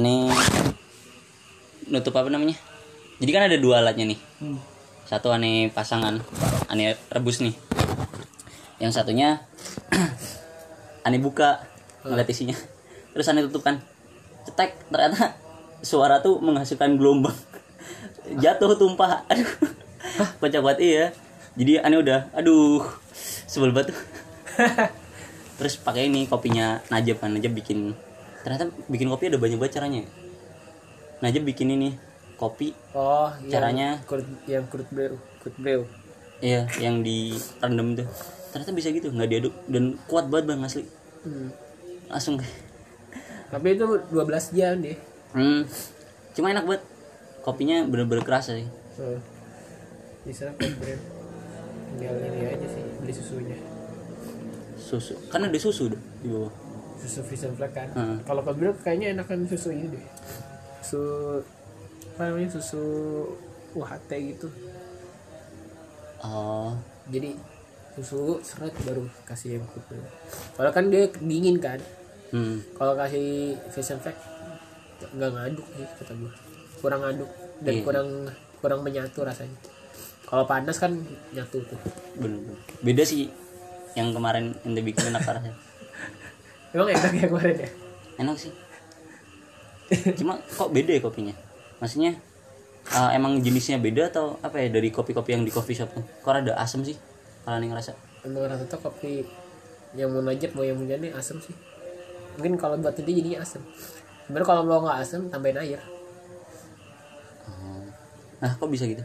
ini nutup apa namanya? Jadi kan ada dua alatnya nih. Hmm. satu aneh pasangan aneh rebus nih. Yang satunya aneh buka ngeliat isinya. Terus aneh tutup kan cetek ternyata suara tuh menghasilkan gelombang. Jatuh tumpah. Aduh. Kocak banget iya. Jadi aneh udah. Aduh sebel banget tuh. terus pakai ini kopinya Najib kan Najib bikin ternyata bikin kopi ada banyak banget caranya Najib bikin ini kopi Oh, Caranya? yang kurut yang kurut brew, kurut brew. Iya, yang direndam tuh. Ternyata bisa gitu, nggak diaduk dan kuat banget bang asli. Hmm. Langsung. Tapi itu 12 jam deh. Hmm. Cuma enak banget. Kopinya bener-bener kerasa sih. Oh. Di sana kurut. Tinggal ini aja sih beli susunya. Susu. Kan ada susu di bawah. Susu Vision Flag kan. Hmm. Kalau kurut brew kayaknya enakan susu ini deh. Susu apa namanya susu UHT gitu. Oh. Jadi susu seret baru kasih yang brew. Kalau kan dia dingin kan. Hmm. Kalau kasih Vision Flag nggak ngaduk sih kata gue. Kurang ngaduk dan Iya. kurang kurang menyatu rasanya. Kalau panas kan nyatu tuh. Bener-bener. Beda sih yang kemarin yang bikin enak parah ya. Emang enak ya kemarin ya? Enak sih. Cuma kok beda ya kopinya? Maksudnya eh, emang jenisnya beda atau apa ya dari kopi-kopi yang di coffee shop tuh? Kok ada asem sih? Kalau nih ngerasa. Emang rata tuh kopi yang mau najib mau yang mau jadi asam sih. Mungkin kalau buat itu jadinya asam. Sebenarnya kalau mau nggak asam tambahin air. Oh. Nah, kok bisa gitu?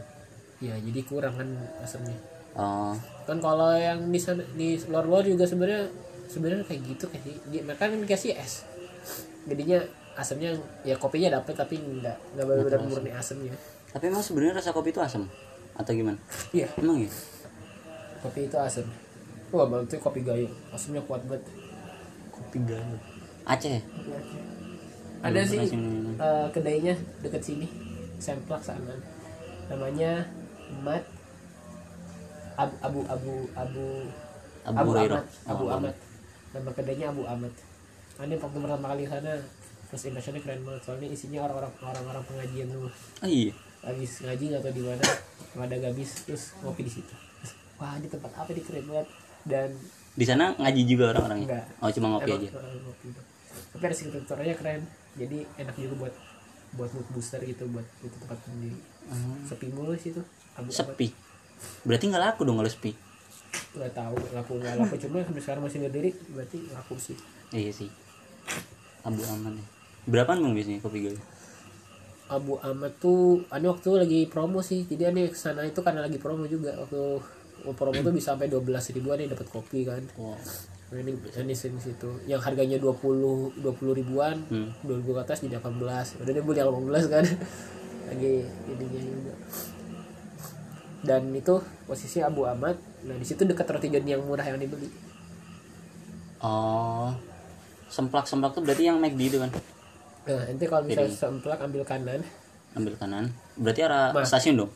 Ya jadi kurang kan asamnya. Oh. Kan kalau yang di sana di luar-luar juga sebenarnya sebenarnya kayak gitu kayak. Dia- Mereka kan dikasih es. Jadinya asamnya ya kopinya dapet tapi nggak nggak benar-benar murni asamnya. Tapi emang sebenarnya rasa kopi itu asam atau gimana? Iya Emang ya? kopi itu asam. Wah berarti kopi gayo asamnya kuat banget. Kopi gayo. Aceh ya? ada sih eh, kedainya deket sini semplak sana namanya Mat Abu Abu Abu Abu Abu Abu Hurairah. Ahmad Abu Oh, Ahmad nama kedainya Abu Ahmad Ini waktu pertama kali sana terus impressionnya keren banget soalnya isinya orang-orang orang-orang pengajian semua Oh iya. habis ngaji nggak tahu di mana ada gabis terus ngopi di situ Terus, wah ini tempat apa nih keren banget dan Di sana ngaji juga orang-orangnya? Enggak. Oh, cuma ngopi Emang, aja. ngopi tapi arsitekturnya keren jadi enak juga buat buat mood booster gitu buat itu tempat sendiri Hmm. sepi mulu sih tuh Sepi. Berarti nggak laku dong kalau sepi. Nggak tahu laku nggak laku cuma sampai sekarang masih berdiri berarti laku sih Iya sih. Abu Aman ya. Berapaan bang biasanya kopi gayo? Abu Ahmad tuh ada waktu lagi promo sih jadi aneh ke sana itu karena lagi promo juga waktu promo tuh bisa sampai 12 ribuan nih dapat kopi kan Wow. Nah, ini ini sini situ yang harganya 20 20 ribuan Hmm. 20 ribu ke atas jadi 18 udah dia beli 18 kan lagi ininya juga dan itu posisi Abu Ahmad nah di situ dekat roti john yang murah yang dibeli Oh. Semplak-semplak tuh berarti yang McD itu kan? nah nanti kalau misalnya Jadi- semplak ambil kanan Ambil kanan. Berarti arah Mas. stasiun dong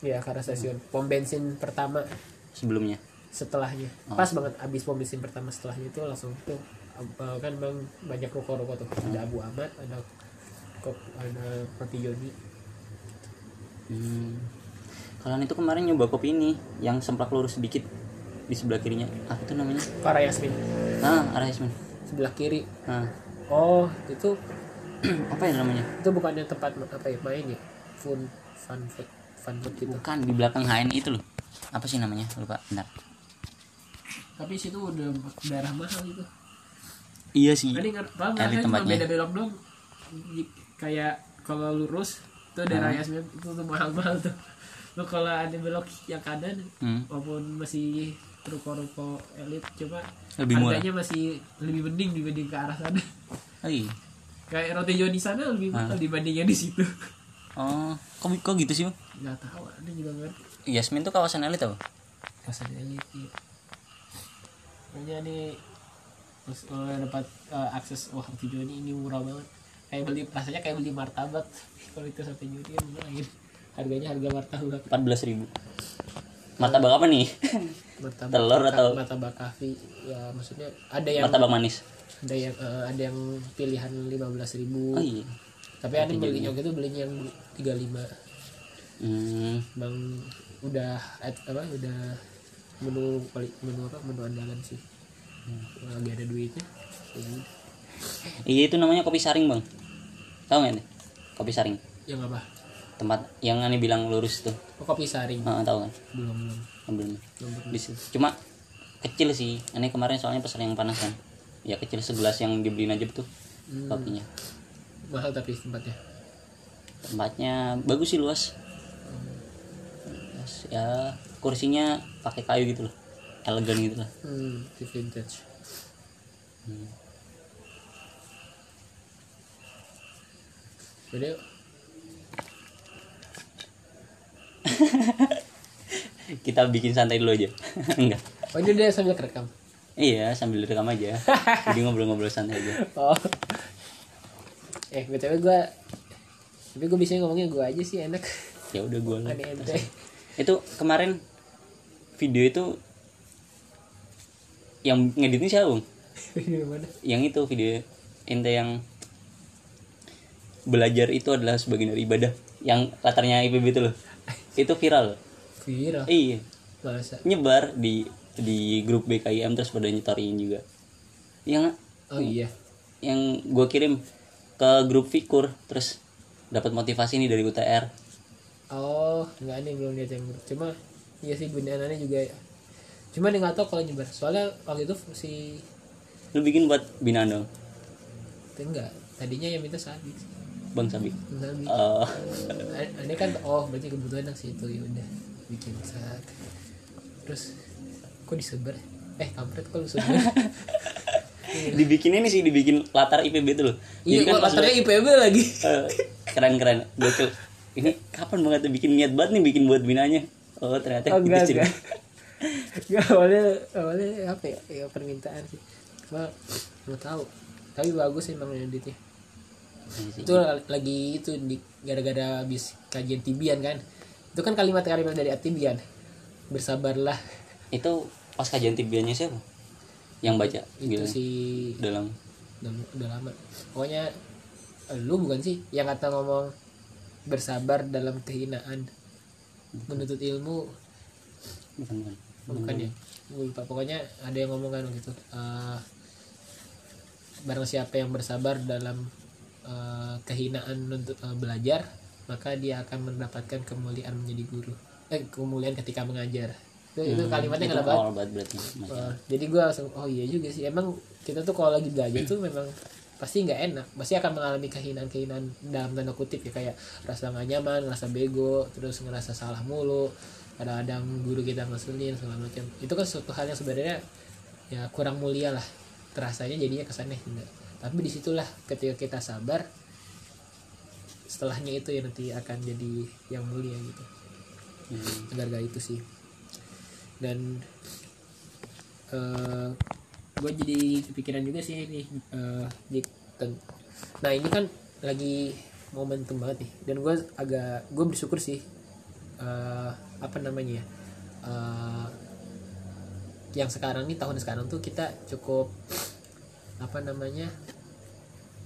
ya ke arah stasiun pom bensin pertama sebelumnya. setelahnya pas banget abis pom bensin pertama setelahnya itu langsung tuh ab- kan bang banyak ruko-ruko tuh ada Abu Ahmad ada kop ada roti Joni Hmm. Kalian itu kemarin nyoba kopi ini yang semplak lurus sedikit di sebelah kirinya. Apa itu namanya? para Yasmin Ah, arah Yasmin. sebelah kiri Nah, oh itu apa ya namanya? itu bukannya tempat apa ya main ya fun fun food fun food gitu Bukan di belakang HN itu loh. Apa sih namanya? Lupa. Bentar. tapi situ udah daerah mahal itu Iya sih. tadi nggak cuma tempatnya. beda belok dong kayak kalau lurus tuh daerah Yasmin itu tuh mahal mahal tuh lo kalau ada belok yang kanan Hmm. walaupun masih ruko-ruko elit cuma Lebih murah. harganya masih lebih mending dibanding ke arah sana Oh iya. kayak roti john di sana lebih mahal dibanding yang di situ Oh, kok, kok gitu sih? Bang? nggak tahu ada juga ngerti Yasmin tuh kawasan elit apa? pasar elit iya. Makanya nih terus kalau dapat eh, akses wah roti john ini murah banget kayak beli rasanya kayak beli martabak kalau itu satu juni kan lumayan harganya harga martabak. 14 ribu. martabak apa nih? Martabak Telur atau- martabak kafe. Ya maksudnya ada yang martabak manis. Ada yang eh, ada yang pilihan lima belas ribu. Oh iya. Tapi ada belinya waktu itu belinya yang tiga lima. Hmm. bang udah apa udah menu menu apa menu andalan sih. Hmm. lagi ada duitnya. Jadi, iya itu namanya kopi saring bang. Tahu nggak nih? Kopi saring. Yang apa tempat yang aneh bilang lurus tuh. Oh, kopi saring. Ah, tahu kan? Belum belum. Belum belum. Di situ. cuma kecil sih. Aneh kemarin soalnya pesan yang panas kan. Ya kecil segelas yang dibeliin aja tuh Hmm, kopinya. Mahal tapi tempatnya? Tempatnya bagus sih luas. Luas, ya kursinya pakai kayu gitu loh. Elegan gitu lah. Hmm vintage. Hmm. jadi kita bikin santai dulu aja. Enggak. Oh ini dia sambil kerekam? Iya sambil rekam aja. Jadi ngobrol-ngobrol santai aja. Oh. Eh btw gue tapi gue bisa ngomongnya gue aja sih enak. Ya udah gue ente itu kemarin video itu yang ngeditnya siapa mana? Yang itu video ente yang belajar itu adalah sebagian dari ibadah. Yang latarnya IPB itu loh itu viral. Viral? Iya. Masa? Nyebar di di grup BKIM terus pada nyetorin juga. Yang oh iya. Yang gue kirim ke grup Fikur terus dapat motivasi nih dari UTR oh nggak nih belum lihat yang cuma iya sih gundaannya juga ya. cuma dia nggak tahu kalau nyebar. Soalnya waktu itu si lu bikin buat binaan dong enggak tadinya yang minta sabi sih bang Sabi sabi Eh, ini kan oh berarti kebutuhan yang situ ya udah bikin saat. Terus kok disebar? Eh kampret kok lu sebar? Dibikin ini sih dibikin latar IPB itu loh. Iya pas latarnya IPB lagi. Eh, keren keren gokil. Ini kapan banget tuh bikin niat banget nih bikin buat binanya oh ternyata oh gitu enggak sih. enggak. Enggak awalnya awalnya apa ya, ya permintaan sih. Cuma mau tahu. Tapi bagus emang editnya. Iya sih. Itu lagi itu di gara-gara habis kajian tibian kan. Itu kan kalimat-kalimat dari atibian bersabarlah. Itu pas kajian tibianya siapa? Yang baca itu bilang si dalam udah, udah lama. Pokoknya lu bukan sih yang kata ngomong bersabar dalam kehinaan. Menuntut ilmu. Bukan bukan. Bukan ya? Gue lupa. Pokoknya ada yang ngomong kan gitu eh, barang siapa yang bersabar dalam eh, kehinaan untuk eh, belajar maka dia akan mendapatkan kemuliaan menjadi guru. Eh kemuliaan ketika mengajar. Itu, itu kalimatnya Hmm, itu nggak banget berarti. Uh, jadi gue langsung oh iya juga sih. Emang kita tuh kalau lagi belajar tuh memang pasti nggak enak. Pasti akan mengalami kehinaan-kehinaan dalam tanda kutip ya kayak rasa nggak nyaman ngerasa bego terus ngerasa salah mulu. Kadang-kadang guru kita ngeselin segala macam. Itu kan suatu hal yang sebenarnya ya kurang mulia lah. Terasanya jadinya kesannya enggak tapi di situlah ketika kita sabar setelahnya itu ya nanti akan jadi yang mulia gitu. Hmm. harga itu sih. Dan eh gue jadi kepikiran juga sih ini eh, di ten- nah ini kan lagi momentum banget nih. Dan gue agak gue bersyukur sih eh, apa namanya ya eh, yang sekarang nih tahun sekarang tuh kita cukup apa namanya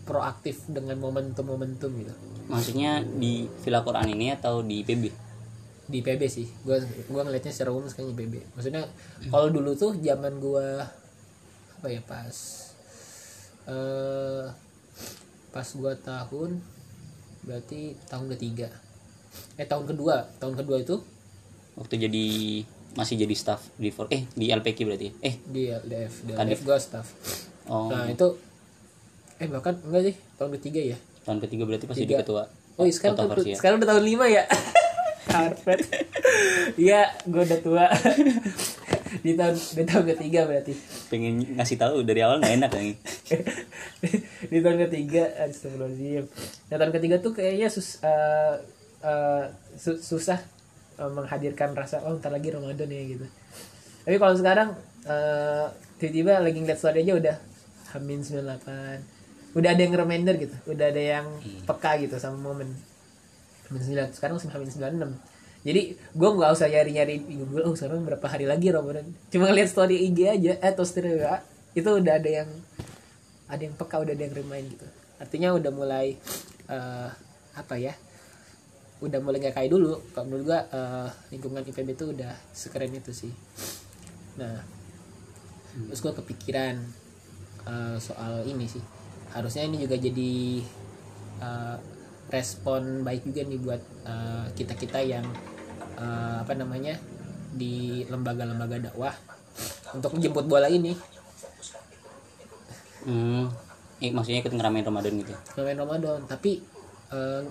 proaktif dengan momentum-momentum gitu. Maksudnya di Villa Quran ini atau di PB di PB sih. Gua gua ngelihatnya secara umum kayaknya PB maksudnya kalau dulu tuh zaman gua apa ya pas eh pas gua tahun berarti tahun ketiga. Eh tahun kedua. Tahun kedua itu? Waktu jadi masih jadi staff di for eh di LPK berarti ya? eh di LDF di. LDF gua staff oh. Nah itu eh bahkan enggak sih tahun ketiga ya. Tahun ketiga berarti pas jadi Tiga. ketua oh iya, sekarang tuh, Persia. sekarang udah tahun lima ya? Karpet iya gua udah tua. Di tahun di tahun ketiga berarti. Pengen ngasih tahu dari awal nggak enak nih di tahun ketiga astagfirullahaladzim. Nah tahun ketiga tuh kayaknya sus, eh, eh, su- susah eh, menghadirkan rasa oh ntar lagi Ramadan ya gitu. Tapi kalau sekarang eh, tiba-tiba lagi ngeliat story aja udah Hamin 98 udah ada yang reminder gitu. Udah ada yang peka gitu sama momen. Hamin 9 sekarang masih Hamin 96 jadi gue nggak usah nyari nyari di Google oh sekarang berapa hari lagi Ramadan? Cuma lihat story IG aja eh, story WA itu udah ada yang ada yang peka udah ada yang remind gitu. Artinya udah mulai eh, apa ya udah mulai nggak kayak dulu. Kalau menurut gua eh, lingkungan IPB itu udah sekeren itu sih. Nah terus gua kepikiran eh, soal ini sih. Harusnya ini juga jadi eh, respon baik juga nih buat kita kita yang eh, apa namanya di lembaga-lembaga dakwah untuk menjemput bola ini. Hmm. Eh, maksudnya ikut ngeramein Ramadan gitu ngeramein Ramadan tapi eh,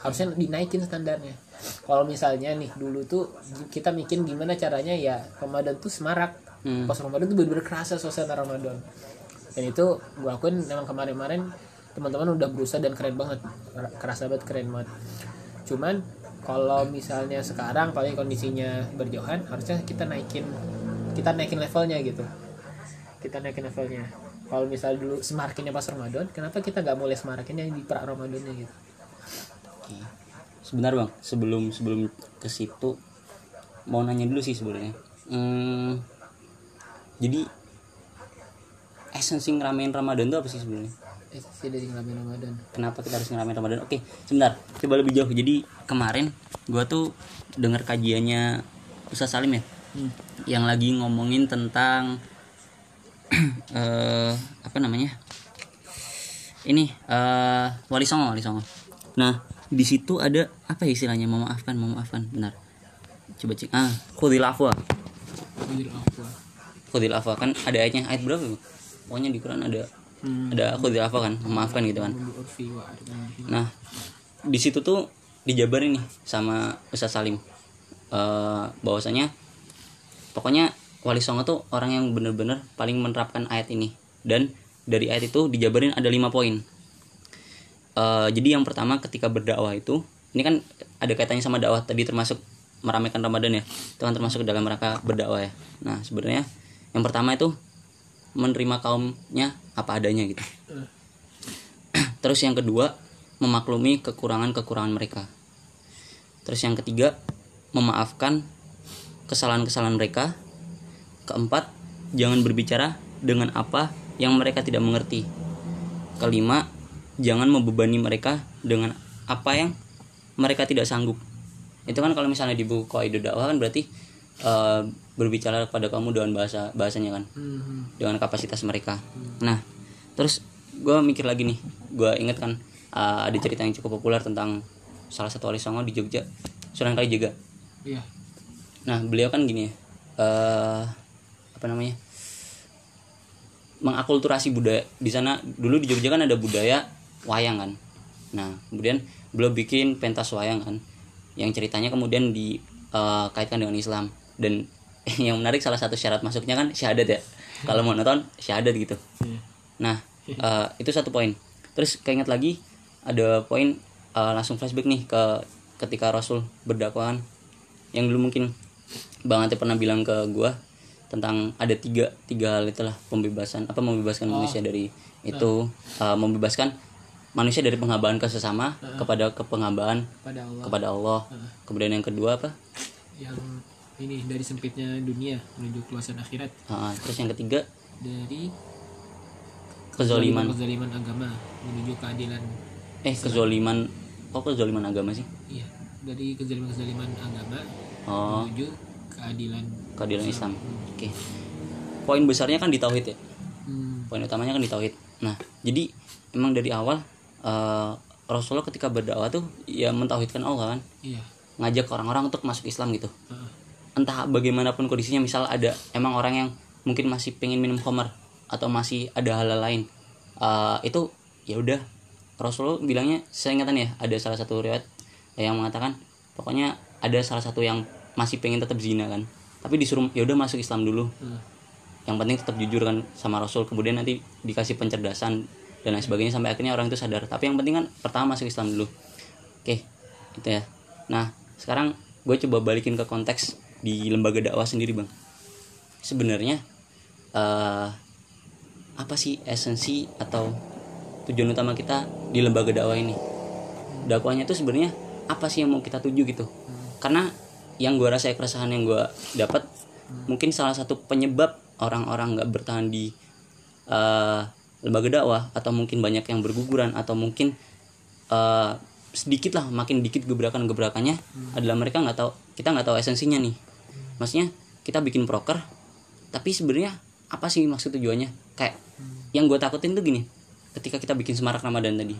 harusnya dinaikin standarnya. Kalau misalnya nih dulu tuh kita mikir gimana caranya ya Ramadan tuh semarak. Hmm. pas Ramadan tuh bener-bener kerasa suasana Ramadan dan itu gua akuin memang kemarin-kemarin teman-teman udah berusaha dan keren banget. Kerasa banget keren banget. Cuman kalau misalnya sekarang paling kondisinya berjauhan harusnya kita naikin kita naikin levelnya gitu. Kita naikin levelnya. Kalau misal dulu semarakinnya pas Ramadan kenapa kita nggak mulai semarakinnya di pra Ramadannya gitu? Oke. Sebentar bang, sebelum sebelum ke situ mau nanya dulu sih sebenarnya. Hmm, jadi esensi ngeramein Ramadan itu apa sih sebenarnya? sih dari ngeramein Ramadan Kenapa kita harus ngeramein Ramadan? Oke, sebentar, coba lebih jauh. Jadi kemarin gua tuh dengar kajiannya Ustaz Salim ya, hmm. yang lagi ngomongin tentang eh apa namanya? Ini eh wali songo, wali songo. Nah, di situ ada apa ya istilahnya? Memaafkan, memaafkan. Benar. Coba cek. Ah, khudil afwa. Udil afwa Khudil afwa kan ada ayatnya ayat berapa? Bu? Pokoknya di Quran ada hmm. ada khudil afwa kan, memaafkan gitu kan. Nah, di situ tuh dijabarin nih sama Ustaz Salim. Eh bahwasanya pokoknya wali songo tuh orang yang bener-bener paling menerapkan ayat ini dan dari ayat itu dijabarin ada lima poin. Eh jadi yang pertama ketika berdakwah itu ini kan ada kaitannya sama dakwah tadi termasuk meramaikan Ramadan ya. Itu kan termasuk dalam rangka berdakwah ya. Nah, sebenarnya yang pertama itu menerima kaumnya apa adanya gitu. Eh, Terus yang kedua, memaklumi kekurangan-kekurangan mereka. Terus yang ketiga, memaafkan kesalahan-kesalahan mereka. Keempat, jangan berbicara dengan apa yang mereka tidak mengerti. Kelima, jangan membebani mereka dengan apa yang mereka tidak sanggup. Itu kan kalau misalnya di buku Qaidul Dakwah kan berarti eh, berbicara kepada kamu dengan bahasa bahasanya kan hmm. dengan kapasitas mereka. Nah, terus gue mikir lagi nih, gue inget kan uh, ada cerita yang cukup populer tentang salah satu wali songo di Jogja, Sunan Kalijaga. Iya. Nah, beliau kan gini ya, eh, apa namanya, mengakulturasi budaya di sana dulu di Jogja kan ada budaya wayang kan. Nah, kemudian beliau bikin pentas wayang kan, yang ceritanya kemudian dikaitkan dengan Islam dan yang menarik salah satu syarat masuknya kan syahadat ya. Kalau mau nonton syahadat gitu. Iya. Nah, eh, itu satu poin. Terus keinget lagi ada poin eh, langsung flashback nih ke ketika Rasul berdakwah kan. yang dulu mungkin Bang Ate pernah bilang ke gua tentang ada tiga tiga hal itulah pembebasan apa membebaskan manusia dari itu eh, membebaskan manusia dari penghambaan ke sesama kepada kepenghabaan pada Allah kepada Allah. Kemudian yang kedua apa? yang ini dari sempitnya dunia menuju keluasan akhirat Ah, terus yang ketiga dari kezoliman. kezaliman agama menuju keadilan Eh kezoliman. Kok kezoliman agama sih? iya dari kezaliman kezaliman agama Oh, menuju keadilan keadilan Islam. Oke. Poin besarnya kan di tauhid ya. hmm. Poin utamanya kan di tauhid. Nah, jadi emang dari awal eh, Rasulullah ketika berdakwah tuh ya mentauhidkan Allah kan, iya ngajak orang-orang untuk masuk Islam gitu. Heeh. Entah bagaimanapun kondisinya, misal ada emang orang yang mungkin masih pengen minum khamar atau masih ada hal lain, eh, itu ya udah. Rasulullah bilangnya saya ingatan ya ada salah satu riwayat yang mengatakan pokoknya ada salah satu yang masih pengen tetap zina kan tapi disuruh ya udah masuk Islam dulu. Heeh. yang penting tetap jujur kan sama Rasul kemudian nanti dikasih pencerdasan dan lain sebagainya sampai akhirnya orang itu sadar. Tapi yang penting kan pertama masuk Islam dulu. Oke gitu ya. Nah sekarang gue coba balikin ke konteks di lembaga dakwah sendiri bang? Sebenarnya eh apa sih esensi atau tujuan utama kita di lembaga dakwah ini? Dakwahnya itu sebenarnya apa sih yang mau kita tuju gitu? Karena yang gue rasa keresahan yang gue dapat mungkin salah satu penyebab orang-orang nggak bertahan di eh, lembaga dakwah atau mungkin banyak yang berguguran atau mungkin eh, sedikit lah makin dikit gebrakan-gebrakannya adalah mereka nggak tahu kita nggak tahu esensinya nih maksudnya kita bikin proker tapi sebenarnya apa sih maksud tujuannya? Kayak yang gue takutin tuh gini ketika kita bikin semarak ramadan tadi.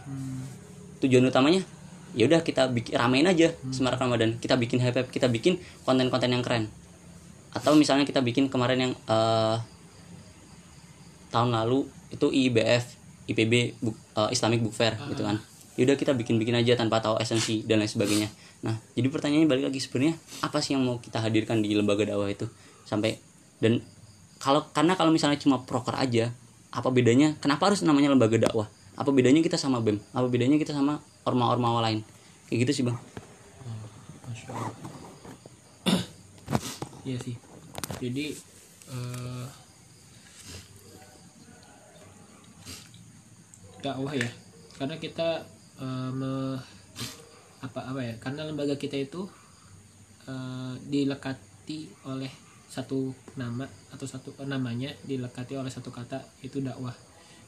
Tujuan utamanya ya udah kita bikin ramein aja semarak ramadan. Kita bikin hype kita bikin konten-konten yang keren. Atau misalnya kita bikin kemarin yang eh, tahun lalu itu IBF IPB Book- eh, Islamic Book Fair gitu kan. Yaudah kita bikin-bikin aja tanpa tahu esensi dan lain sebagainya nah jadi pertanyaannya balik lagi sebenarnya apa sih yang mau kita hadirkan di lembaga dakwah itu sampai dan kalau karena kalau misalnya cuma proker aja apa bedanya kenapa harus namanya lembaga dakwah apa bedanya kita sama bem apa bedanya kita sama orma-orma lain kayak gitu sih bang. Iya sih. Jadi eh dakwah ya. Karena kita eh, me- apa apa ya? Karena lembaga kita itu eh, dilekati oleh satu nama atau satu eh, namanya dilekati oleh satu kata itu dakwah.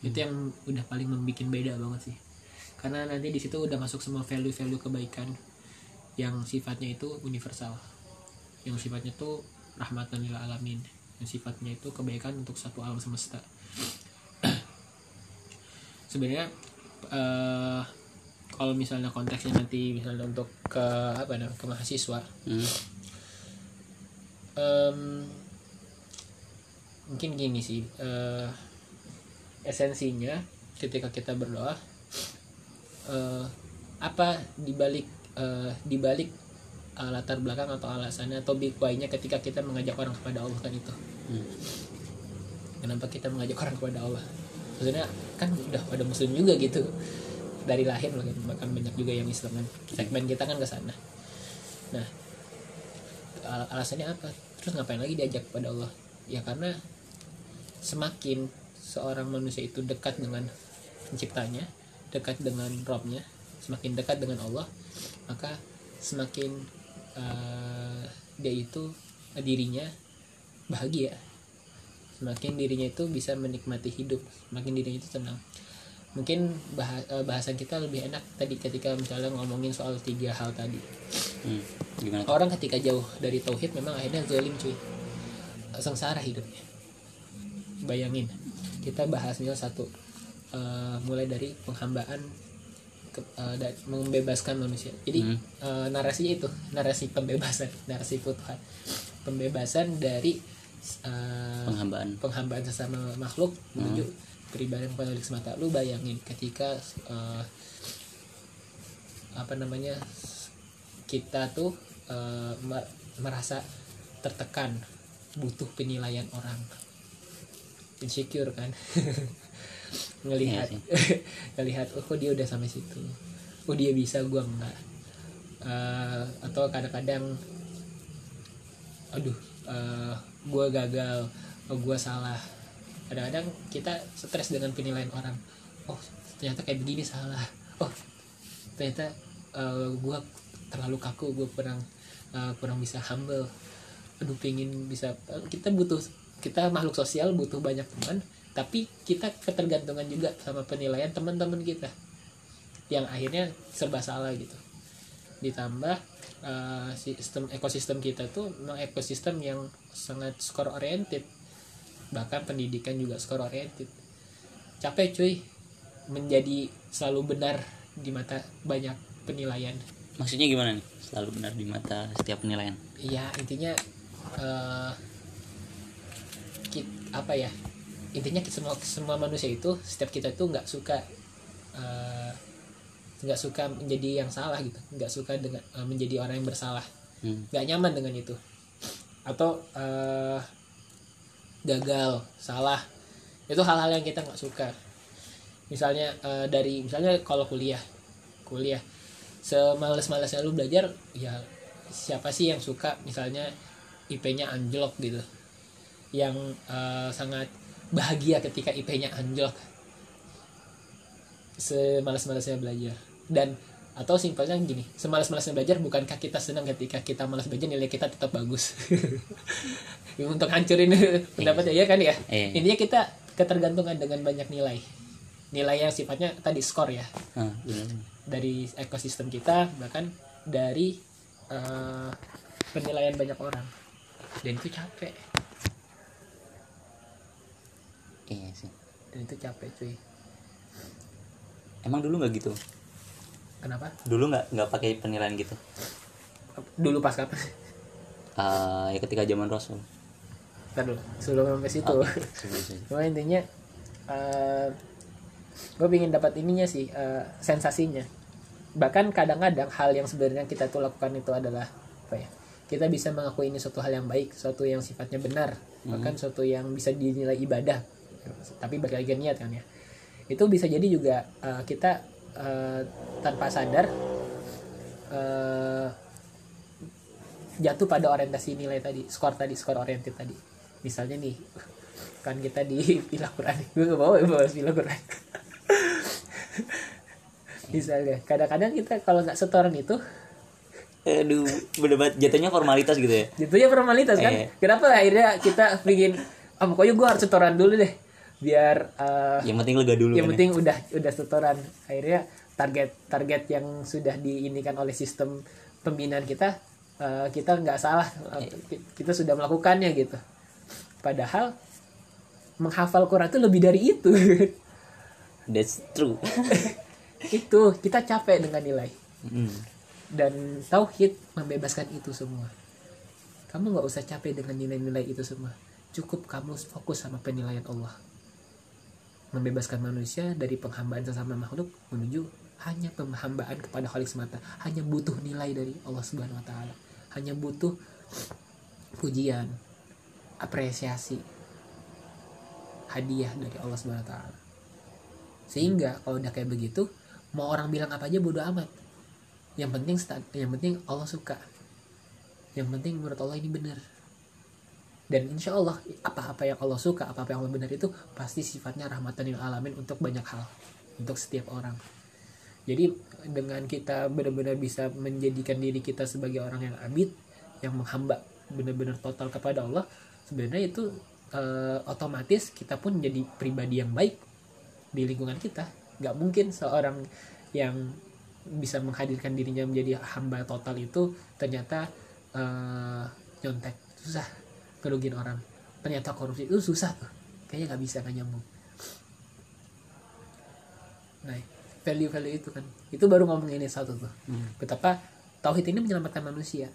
Itu yang udah paling membuat beda banget sih. Karena nanti di situ udah masuk semua value-value kebaikan yang sifatnya itu universal yang sifatnya itu rahmatan lil alamin yang sifatnya itu kebaikan untuk satu alam semesta sebenarnya eh, kalau misalnya konteksnya nanti misalnya untuk ke apa namanya ke mahasiswa Hmm. em, mungkin gini sih eh, esensinya ketika kita berdoa eh, apa dibalik eh, dibalik eh, latar belakang atau alasannya atau big why-nya ketika kita mengajak orang kepada Allah kan itu Hmm. kenapa kita mengajak orang kepada Allah maksudnya kan udah pada muslim juga gitu dari lahir loh kan. bahkan banyak juga yang Islam kan. Segmen kita kan ke sana. Nah al- alasannya apa? Terus ngapain lagi diajak kepada Allah? Ya karena semakin seorang manusia itu dekat dengan penciptanya dekat dengan Robnya semakin dekat dengan Allah maka semakin eh, dia itu eh, dirinya bahagia. Semakin dirinya itu bisa menikmati hidup. Semakin dirinya itu tenang mungkin eh, bahasan kita lebih enak tadi ketika misalnya ngomongin soal tiga hal tadi. Hmm. gimana? Orang ketika jauh dari tauhid memang akhirnya zalim cuy. Sengsara hidupnya. Bayangin kita bahas misal satu eh, mulai dari penghambaan ke, da- membebaskan manusia. Jadi Hmm. eh, narasinya itu narasi pembebasan narasi futuhat. Pembebasan dari eh, penghambaan. penghambaan sesama makhluk menuju peribadahan kepada Allah semata lu bayangin ketika eh, apa namanya kita tuh mer- merasa tertekan butuh penilaian orang. Insecure kan? Ngelihat ngelihat oh kok dia udah sampai situ? Oh dia bisa gua enggak? Eh, atau kadang-kadang aduh eh, gua gagal oh gua salah kadang-kadang kita stres dengan penilaian orang. Oh ternyata kayak begini salah. Oh ternyata eh, gua terlalu kaku gue kurang eh, kurang bisa humble. Aduh pengen bisa eh, kita butuh kita makhluk sosial butuh banyak teman tapi kita ketergantungan juga sama penilaian teman-teman kita. Yang akhirnya serba salah gitu. Ditambah eh, sistem ekosistem kita tuh ekosistem yang sangat score oriented bahkan pendidikan juga score oriented. Capek cuy. Menjadi selalu benar di mata banyak penilaian. Maksudnya gimana nih? Selalu benar di mata setiap penilaian? Iya intinya eh kit- apa ya? Intinya kita- semua semua manusia itu setiap kita itu nggak suka eh, nggak suka menjadi yang salah gitu. Nggak suka dengan eh, menjadi orang yang bersalah. Hmm. nggak nyaman dengan itu. Atau eh, gagal salah. Itu hal-hal yang kita nggak suka. Misalnya eh, dari misalnya kalau kuliah kuliah. Semales-malesnya lu belajar ya siapa sih yang suka? Misalnya IP-nya anjlok gitu. Yang eh, sangat bahagia ketika IP-nya anjlok. Semales-malesnya belajar. Dan atau simpelnya gini semalas-malasnya belajar bukankah kita senang ketika kita malas belajar nilai kita tetap bagus? Untuk hancurin pendapatnya ya kan ya? Iya. intinya kita ketergantungan dengan banyak nilai. Nilai yang sifatnya tadi skor ya. Ah, dari ekosistem kita bahkan dari eh, penilaian banyak orang. Dan itu capek. Iya sih. Dan itu capek cuy. Emang dulu nggak gitu kenapa? Dulu nggak nggak pakai penilaian gitu? Dulu pas kapan? Ah, ya ketika zaman rasul. Ntar dulu sebelum sampai situ. Cuma intinya gue pengen dapat ininya sih eh, sensasinya. Bahkan kadang-kadang hal yang sebenarnya kita tuh lakukan itu adalah apa ya kita bisa mengakui ini suatu hal yang baik suatu yang sifatnya benar bahkan suatu yang bisa dinilai ibadah. Tapi balik lagi niat kan ya. Itu bisa jadi juga eh, kita eh, tanpa sadar eh, jatuh pada orientasi nilai tadi skor tadi skor oriented tadi. Misalnya nih kan kita di pilah Quran gue gak bawa ya bawa pilah Quran misalnya kadang-kadang kita kalau nggak setoran itu aduh banget. Jatuhnya formalitas gitu ya? jatuhnya formalitas kan? Eh. kenapa akhirnya kita bikin ah pokoknya gue harus setoran dulu deh biar eh, yang penting lega dulu yang kan ya. penting udah udah setoran. Akhirnya target target yang sudah diinikan oleh sistem pembinaan kita eh, kita nggak salah eh, kita sudah melakukannya gitu. Padahal menghafal Quran itu lebih dari itu. That's true. Itu kita capek dengan nilai. Hmm. dan tauhid membebaskan itu semua. Kamu nggak usah capek dengan nilai-nilai itu semua. Cukup kamu fokus sama penilaian Allah. Membebaskan manusia dari penghambaan sesama makhluk menuju hanya penghambaan kepada Khalik semata. Hanya butuh nilai dari Allah Subhanahu Wa Taala. Hanya butuh pujian apresiasi hadiah dari Allah Subhanahu Wa Taala. Sehingga kalau udah kayak begitu mau orang bilang apa aja bodo amat. Yang penting yang penting Allah suka. Yang penting menurut Allah ini benar. Dan insya Allah apa-apa yang Allah suka apa-apa yang Allah benar itu pasti sifatnya rahmatan lil alamin untuk banyak hal. Untuk setiap orang jadi dengan kita benar-benar bisa menjadikan diri kita sebagai orang yang abid yang menghamba benar-benar total kepada Allah sebenarnya itu eh, otomatis kita pun menjadi pribadi yang baik di lingkungan kita. Nggak mungkin seorang yang bisa menghadirkan dirinya menjadi hamba total itu ternyata eh, nyontek. Susah ngerugiin orang. Ternyata korupsi itu susah tuh. Kayaknya nggak bisa nggak nyambung. Nah value value itu kan. Itu baru ngomong ini satu tuh. Hmm. betapa tauhid ini menyelamatkan manusia.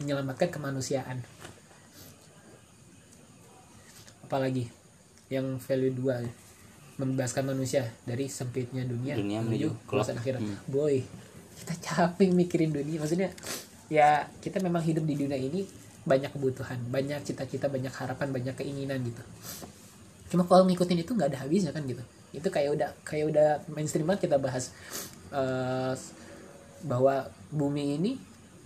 Menyelamatkan kemanusiaan. Apalagi yang value dua membebaskan manusia dari sempitnya dunia, Dunia menuju keluasan akhirat. Hmm. boy kita capek mikirin dunia. Maksudnya ya kita memang hidup di dunia ini banyak kebutuhan banyak cita-cita banyak harapan banyak keinginan gitu. Cuma kalau ngikutin itu nggak ada habisnya kan gitu itu kayak udah kayak udah mainstream banget kita bahas eh, bahwa bumi ini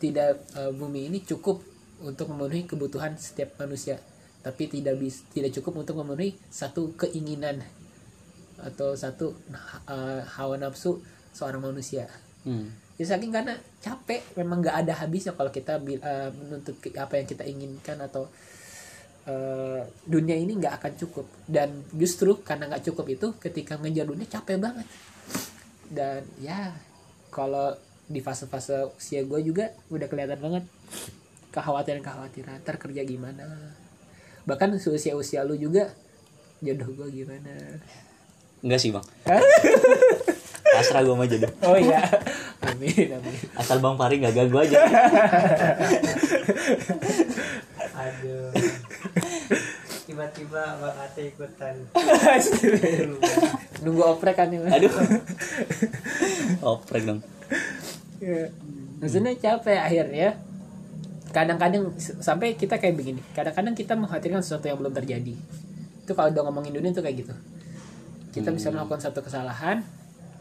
tidak eh, bumi ini cukup untuk memenuhi kebutuhan setiap manusia tapi tidak bis tidak cukup untuk memenuhi satu keinginan atau satu eh, hawa nafsu seorang manusia Hmm. ya saking karena capek memang nggak ada habisnya kalau kita eh, menuntut apa yang kita inginkan atau eh, dunia ini nggak akan cukup. Dan justru karena nggak cukup itu ketika ngejar dunia capek banget. Dan ya kalau di fase-fase usia gue juga udah kelihatan banget kekhawatiran-kekhawatiran ntar kerja gimana? Bahkan usia-usia lu juga jodoh gue gimana? Enggak sih bang. Pasrah gue sama jodoh. Oh iya. Amin amin. Asal bang Pari nggak ganggu aja. Aduh. Tiba-tiba Bang Ate ikutan. nunggu oprek kan ya aduh. Oprek dong. Ya. maksudnya capek akhirnya kadang-kadang sampai kita kayak begini. Kadang-kadang kita mengkhawatirkan sesuatu yang belum terjadi. Itu kalau udah ngomongin dunia tuh kayak gitu. Kita bisa melakukan satu kesalahan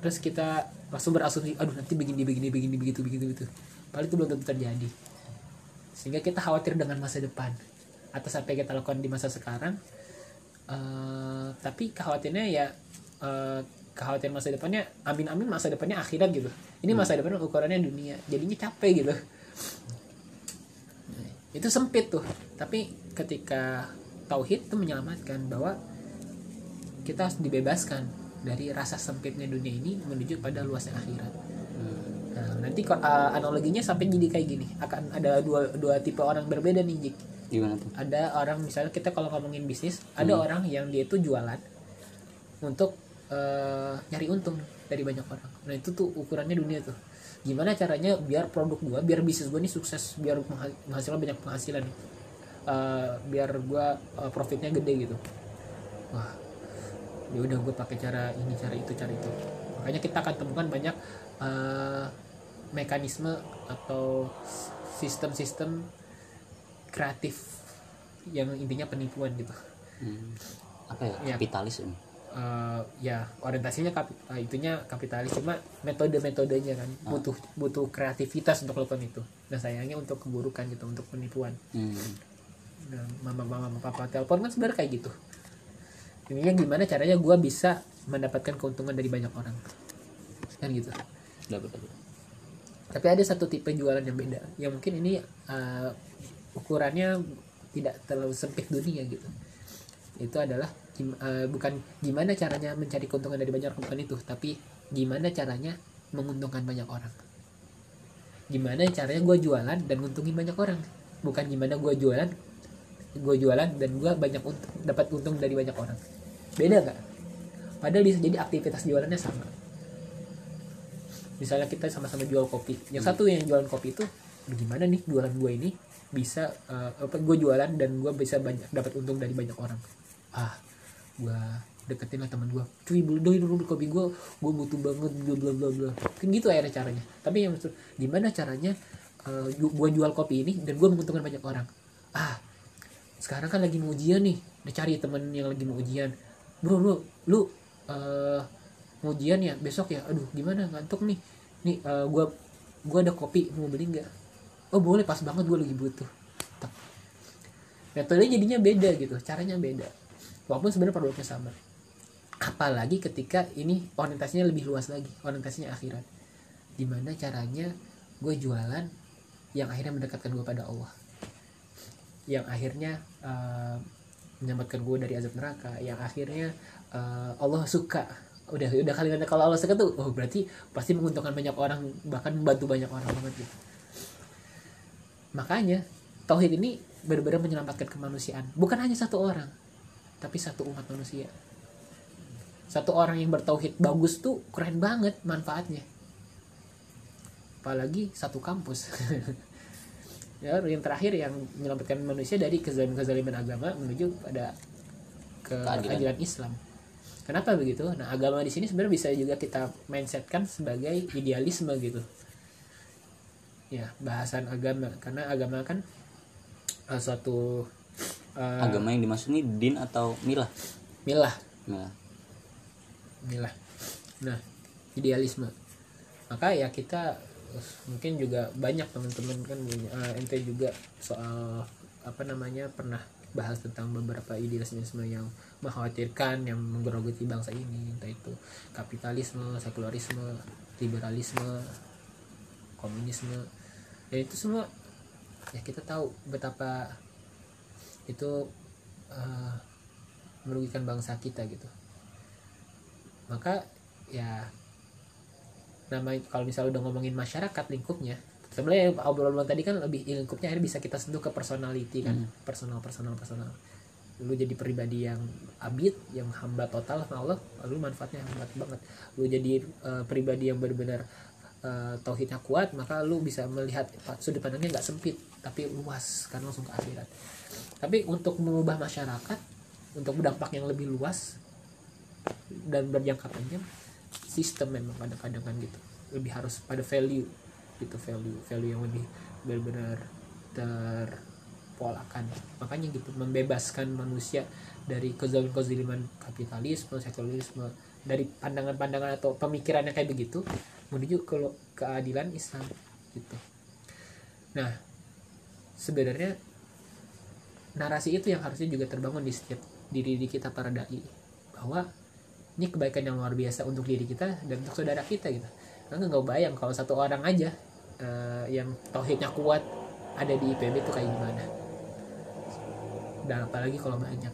terus kita langsung berasumsi aduh nanti begini begini begini begitu begitu begitu. Padahal itu belum tentu terjadi. Sehingga kita khawatir dengan masa depan atas apa yang kita lakukan di masa sekarang Eh, tapi khawatirnya ya eh, kekhawatiran masa depannya amin amin masa depannya akhirat gitu. Ini masa depan ukurannya dunia. Jadinya capek gitu. Itu sempit tuh. Tapi ketika tauhid itu menyelamatkan bahwa kita harus dibebaskan dari rasa sempitnya dunia ini menuju pada luasnya akhirat. Nah, nanti uh, analoginya sampai jadi kayak gini. Akan ada dua dua tipe orang berbeda nih Jik gimana tuh? Ada orang misalnya kita kalau ngomongin bisnis ada orang yang dia itu jualan untuk eh, nyari untung dari banyak orang. Nah itu tuh ukurannya dunia tuh. Gimana caranya biar produk gua biar bisnis gua nih sukses biar mengha- menghasilkan banyak penghasilan. Eh, biar gua eh, profitnya gede gitu. Wah ya udah gue pakai cara ini cara itu cara itu. Makanya kita akan temukan banyak eh, mekanisme atau sistem-sistem kreatif yang intinya penipuan gitu. Hmm. apa ya? Iya. kapitalis ini? Eh, ya orientasinya kapi, eh, itunya kapitalis cuma metode-metodenya kan. Butuh butuh kreativitas untuk melakukan itu. Dan sayangnya untuk keburukan gitu untuk penipuan. Hmm. nah, mama mama papa telepon kan sebenarnya kayak gitu. Ininya gimana caranya gua bisa mendapatkan keuntungan dari banyak orang. Kan gitu. Dapat, dapat. tapi ada satu tipe jualan yang beda. Yang mungkin ini uh, ukurannya tidak terlalu sempit dunia gitu. Itu adalah gim- uh, bukan gimana caranya mencari keuntungan dari banyak orang bukan itu tapi gimana caranya menguntungkan banyak orang. Gimana caranya gue jualan dan nguntungin banyak orang. Bukan gimana gue jualan gue jualan dan gue banyak untung dapat untung dari banyak orang. Beda nggak? Padahal bisa jadi aktivitas jualannya sama. Misalnya kita sama-sama jual kopi. Yang satu yang jualan kopi itu gimana nih jualan gue ini bisa eh, apa gue jualan dan gue bisa banyak dapat untung dari banyak orang. Ah gue deketin lah teman gue cuy beli doi dulu kopi gue gue butuh banget bla bla bla bla. Kan gitu akhirnya caranya. Tapi yang maksud gimana caranya eh, gue jual kopi ini dan gue menguntungkan banyak orang? Ah sekarang kan lagi mau ujian nih. Udah cari temen yang lagi mau ujian. Bro lu lu eh mau ujian ya? Besok ya? Aduh gimana? Ngantuk nih. Nih eh, gua gua ada kopi mau beli nggak oh boleh pas banget gua lagi butuh. Tak. metodenya jadinya beda gitu caranya beda. Walaupun sebenarnya produknya sama. Apalagi ketika ini orientasinya lebih luas lagi orientasinya akhirat. Gimana caranya gue jualan yang akhirnya mendekatkan gue pada Allah. Yang akhirnya eh, menyelamatkan gue dari azab neraka. Yang akhirnya eh, Allah suka. Udah udah kalimatnya kalau Allah suka tuh oh berarti pasti menguntungkan banyak orang bahkan membantu banyak orang banget gitu makanya tauhid ini benar-benar menyelamatkan kemanusiaan. Bukan hanya satu orang tapi satu umat manusia. Satu orang yang bertauhid bagus tuh keren banget manfaatnya. Apalagi satu kampus. Ya yang terakhir yang menyelamatkan manusia dari kezaliman-kezaliman agama menuju pada ke Keadilan. keadilan Islam. Kenapa begitu? Nah agama di sini sebenarnya bisa juga kita mindsetkan sebagai idealisme gitu ya bahasan agama. Karena agama kan eh, suatu eh, agama yang dimaksud ini din atau milah? Milah. Milah. Inilah nah idealisme. Maka ya kita mungkin juga banyak teman-teman kan punya- eh, ente juga soal apa namanya pernah bahas tentang beberapa idealisme yang mengkhawatirkan yang menggerogoti bangsa ini. Entah itu kapitalisme sekularisme liberalisme komunisme ya itu semua ya kita tahu betapa itu eh, merugikan bangsa kita gitu. Maka ya nama kalau misalnya udah ngomongin masyarakat lingkupnya sebenarnya obrolan tadi kan lebih lingkupnya akhirnya bisa kita sentuh ke personality kan personal personal personal. Lu jadi pribadi yang abid yang hamba total sama Allah lalu manfaatnya hebat banget. Lu jadi eh, pribadi yang benar-benar eh, tauhidnya kuat maka lu bisa melihat sudut pandangnya nggak sempit tapi luas kan langsung ke akhirat. Tapi untuk mengubah masyarakat untuk berdampak yang lebih luas dan berjangka panjang sistem memang kadang-kadang kan gitu. Lebih harus pada value gitu value value yang lebih benar-benar terpolakan. Makanya gitu membebaskan manusia dari kezaliman-kezaliman kapitalisme sekularisme dari pandangan-pandangan atau pemikiran yang kayak begitu menuju ke keadilan Islam gitu. Nah sebenarnya narasi itu yang harusnya juga terbangun di setiap diri diri kita para dai bahwa ini kebaikan yang luar biasa untuk diri kita dan untuk saudara kita gitu. Karena nggak bayang kalau satu orang aja eh, yang tauhidnya kuat ada di IPB itu kayak gimana. Dan apalagi kalau banyak.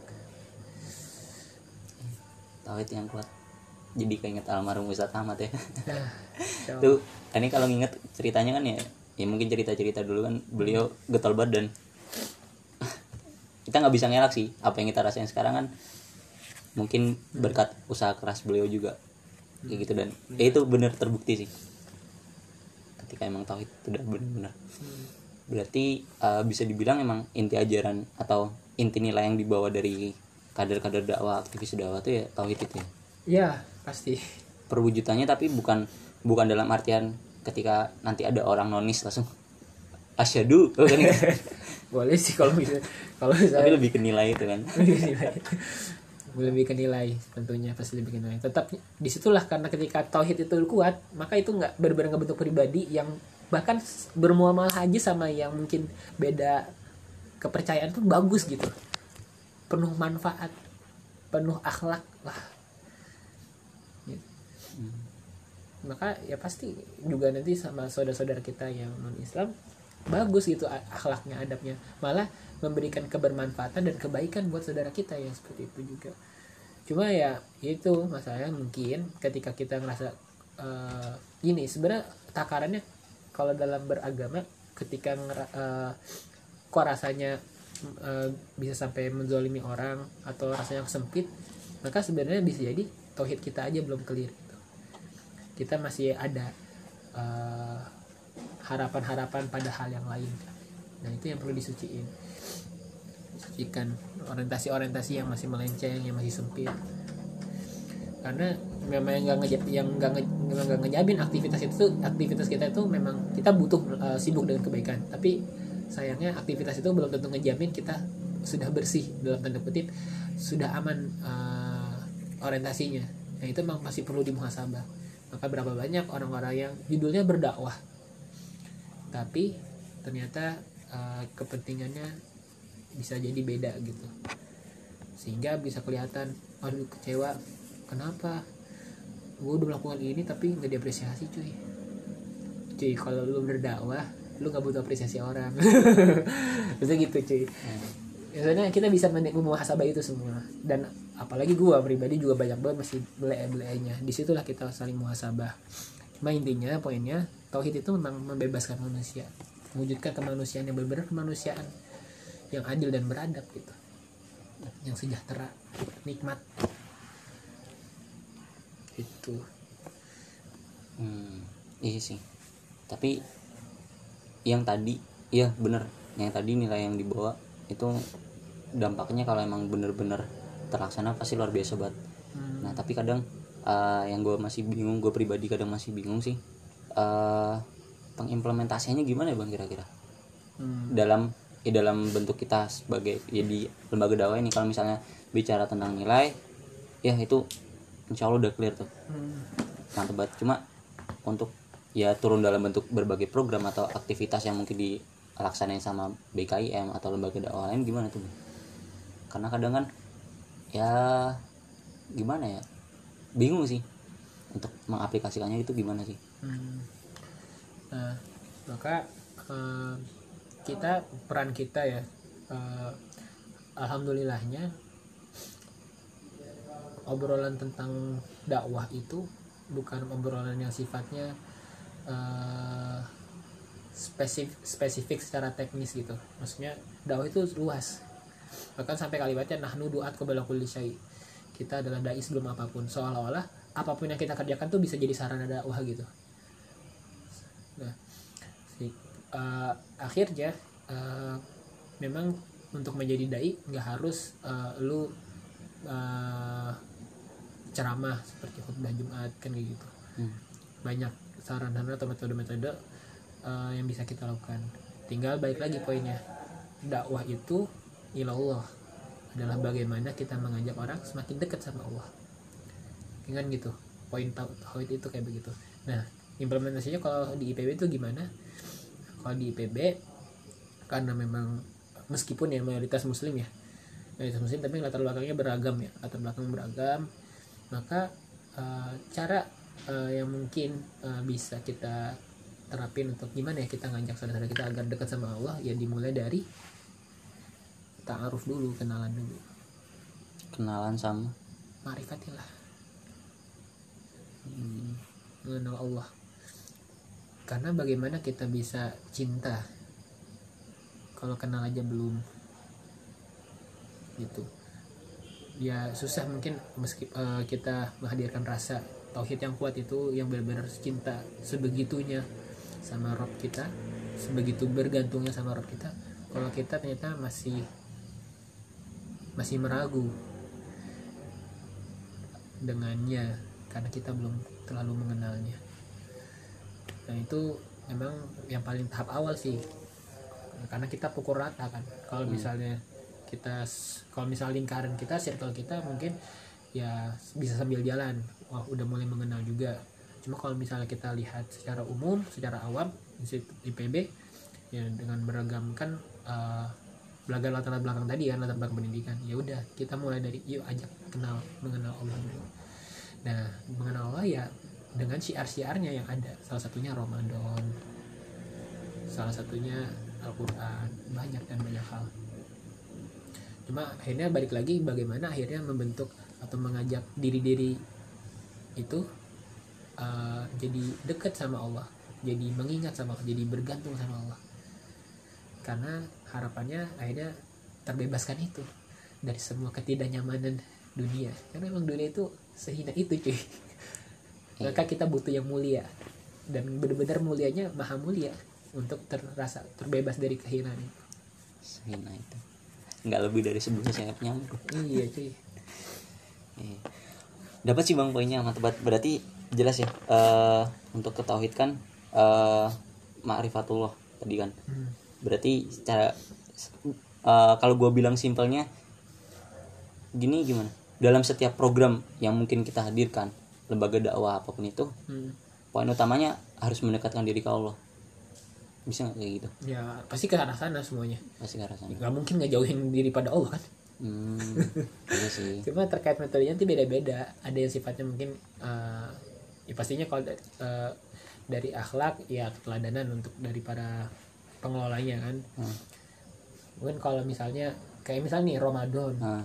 Tauhid yang kuat jadi keinget almarhum Ustadz Ahmad ya. Nah, tuh ini kalau nginget ceritanya kan ya ya mungkin cerita cerita dulu kan beliau getol badan. Kita nggak bisa ngelak sih apa yang kita rasain sekarang kan. Mungkin berkat usaha keras beliau juga. Kayak gitu dan ya itu benar terbukti sih. Ketika emang tauhid itu udah benar-benar berarti uh, bisa dibilang emang inti ajaran atau inti nilai yang dibawa dari kader-kader dakwah aktivis dakwah itu ya tauhid itu ya? Ya pasti. perwujudannya tapi bukan bukan dalam artian ketika nanti ada orang nonis langsung asyadu. Oh, kan? Boleh sih kalau bisa kalau tapi saya lebih ke nilai itu kan? Lebih ke nilai. Lebih ke nilai tentunya pasti lebih ke nilai. Tetap di situlah karena ketika tauhid itu kuat maka itu nggak benar-benar nggak bentuk pribadi yang bahkan bermuamalah aja sama yang mungkin beda kepercayaan tuh bagus gitu. Penuh manfaat penuh akhlak lah Gitu. Maka ya pasti juga nanti sama saudara-saudara kita yang non Islam bagus gitu akhlaknya adabnya malah memberikan kebermanfaatan dan kebaikan buat saudara kita yang seperti itu juga cuma ya itu masalahnya mungkin ketika kita ngerasa eh, gini sebenarnya takarannya kalau dalam beragama ketika eh, kok rasanya eh, bisa sampai menzolimi orang atau rasanya sempit maka sebenarnya bisa jadi tauhid kita aja belum clear. Kita masih ada eh, harapan-harapan pada hal yang lain. Nah itu yang perlu disuciin. Disucikan orientasi-orientasi yang masih melenceng yang masih sempit. Karena memang yang nggak ngejab yang nggak nge, nggak ngejamin aktivitas itu aktivitas kita itu memang kita butuh eh, sibuk dengan kebaikan. Tapi sayangnya aktivitas itu belum tentu ngejamin kita sudah bersih dalam tanda kutip sudah aman eh, orientasinya. Nah itu memang masih perlu dimuhasabah maka berapa banyak orang-orang yang judulnya berdakwah. Tapi ternyata eh, kepentingannya bisa jadi beda gitu. Sehingga bisa kelihatan aduh kecewa kenapa? Gue udah melakukan ini tapi nggak diapresiasi cuy. Cuy kalau lu berdakwah lu nggak butuh apresiasi orang. Bisa gitu cuy. Biasanya kita bisa men- memuhasabah itu semua. Dan apalagi gua pribadi juga banyak banget masih bele belenya di situlah kita saling muhasabah. Cuma intinya poinnya tauhid itu memang membebaskan manusia. Mewujudkan kemanusiaan yang benar kemanusiaan. Yang adil dan beradab gitu. Yang sejahtera nikmat. Itu. Hmm, iya sih. Tapi yang tadi, iya bener. Yang tadi nilai yang dibawa itu dampaknya kalau emang bener-bener terlaksana pasti luar biasa banget. Hmm. Nah tapi kadang eh, yang gue masih bingung, gue pribadi kadang masih bingung sih. eh pengimplementasinya gimana ya bang kira-kira? Hmm. Dalam ya dalam bentuk kita sebagai ya di lembaga dakwah ini kalau misalnya bicara tentang nilai, ya itu insya Allah udah clear tuh Hmm. mantep banget cuma untuk ya turun dalam bentuk berbagai program atau aktivitas yang mungkin dilaksanain sama BKIM atau lembaga dakwah lain gimana tuh Bang? karena kadang kan ya gimana ya bingung sih untuk mengaplikasikannya itu gimana sih Hmm. Nah, maka eh, kita peran kita ya, eh, alhamdulillahnya obrolan tentang dakwah itu bukan obrolan yang sifatnya eh, spesifik spesifik secara teknis gitu. Maksudnya dakwah itu luas. Bahkan sampai kalimatnya nahnu duat qabla kulli syai. Kita adalah dai sebelum apa pun. Seolah-olah apa pun yang kita kerjakan tuh bisa jadi sarana dakwah gitu. Nah, si, eh, akhirnya eh, memang untuk menjadi dai nggak harus eh, lu eh, ceramah seperti khutbah Jumat kan kayak gitu. Hmm. Banyak saran atau metode-metode eh, yang bisa kita lakukan. Tinggal balik lagi poinnya. Dakwah itu ilallah adalah bagaimana kita mengajak orang semakin dekat sama Allah. Kan gitu. Poin tau- tauhid itu kayak begitu. Nah, implementasinya kalau di IPB itu gimana kalau di IPB karena memang meskipun ya mayoritas muslim ya mayoritas muslim tapi latar belakangnya beragam ya latar belakang beragam maka eh, cara eh, yang mungkin eh, bisa kita terapin untuk gimana ya kita ngajak saudara kita agar dekat sama Allah ya dimulai dari ta'aruf dulu kenalan dulu. Kenalan sama? Ma'rifatillah mengenal Allah. Karena bagaimana kita bisa cinta kalau kenal aja belum? Gitu. Ya susah mungkin meski eh, kita menghadirkan rasa tauhid yang kuat itu yang benar-benar cinta sebegitunya sama Rob kita sebegitu bergantungnya sama Rob kita. Kalau kita ternyata masih masih meragu dengannya karena kita belum terlalu mengenalnya. Nah itu memang yang paling tahap awal sih. Karena kita pukul rata kan. Kalau Hmm. misalnya kita kalau misal lingkaran kita circle kita mungkin ya bisa sambil jalan. Wah udah mulai mengenal juga. Cuma kalau misalnya kita lihat secara umum secara awam di IPB ya dengan beragamkan uh, belajar latar belakang tadi kan latar belakang pendidikan. Ya udah kita mulai dari yuk ajak kenal mengenal Allah dulu. Nah mengenal Allah ya dengan syiar-syiarnya yang ada. Salah satunya Ramadan salah satunya Al-Quran banyak dan banyak hal. Cuma akhirnya balik lagi bagaimana akhirnya membentuk atau mengajak diri-diri itu uh, jadi dekat sama Allah jadi mengingat sama Allah jadi bergantung sama Allah. Karena harapannya akhirnya terbebaskan itu dari semua ketidaknyamanan dunia. Karena memang dunia itu sehina itu cuy. Maka kita butuh yang mulia. Dan benar-benar mulianya maha mulia untuk terasa terbebas dari kehinaan itu. Sehina itu. Nggak lebih dari sebelumnya sayap nyamuk iya cuy. Iya. dapat sih bang poinnya amat tepat berarti jelas ya eh untuk ketauhid kan eh ma'rifatullah tadi kan. Hmm. Berarti secara eh, kalau gue bilang simpelnya gini gimana? Dalam setiap program yang mungkin kita hadirkan lembaga dakwah apa pun itu Hmm. poin utamanya harus mendekatkan diri ke Allah. Bisa nggak kayak gitu? Ya pasti ke arah sana semuanya. Pasti ke arah sana. Nggak mungkin ngejauhin diri pada Allah kan? Hmm, iya sih. Cuma terkait metodenya nanti beda-beda. Ada yang sifatnya mungkin eh, ya pastinya kalau eh, dari akhlak ya keteladanan untuk dari para pengelolanya kan Hmm. mungkin kalau misalnya kayak misalnya nih Ramadan nah,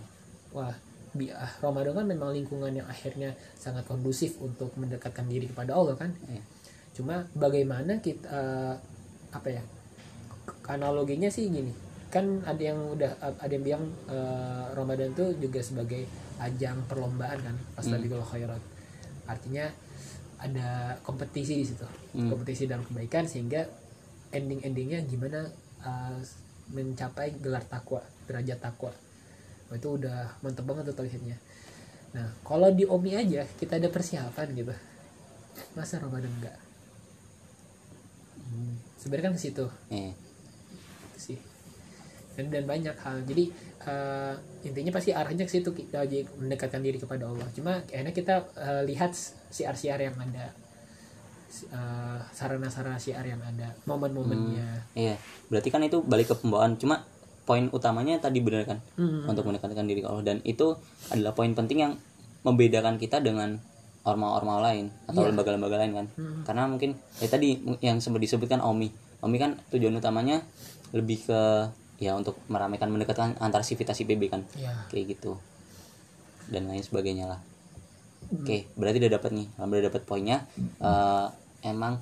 wah bi- ah, Ramadan kan memang lingkungan yang akhirnya sangat kondusif untuk mendekatkan diri kepada Allah kan Iya. cuma bagaimana kita eh, apa ya analoginya sih gini kan ada yang udah ada yang bilang eh, Ramadan tuh juga sebagai ajang perlombaan kan pas Hmm. tadi kalau khairat artinya ada kompetisi di situ Hmm. kompetisi dalam kebaikan sehingga ending endingnya gimana eh, mencapai gelar takwa derajat takwa. Itu udah mantep banget tuh tauhidnya nah kalau di Omi aja kita ada persiapan gitu. Masa Ramadan enggak? Hmm, sebenarnya kan ke situ. Itu sih. Dan, dan banyak hal. Jadi eh, intinya pasti arahnya ke situ kita mendekatkan diri kepada Allah. Cuma enak kita eh, lihat siar-siar yang ada Eh, sarana-sarana siar yang ada momen-momennya Iya, berarti kan itu balik ke pembawaan. Cuma poin utamanya tadi benar kan Hmm. untuk mendekatkan diri ke Allah dan itu adalah poin penting yang membedakan kita dengan orma-orma lain atau Iya. lembaga-lembaga lain kan. Hmm. Karena mungkin ya tadi yang sempat disebutkan OMI. OMI kan tujuan utamanya lebih ke ya untuk meramaikan mendekatkan antar sivitas IPB kan. ya Kayak gitu. Dan lain sebagainya lah. Hmm. Oke, berarti udah dapat nih. Alhamdulillah dapat poinnya. Eh, emang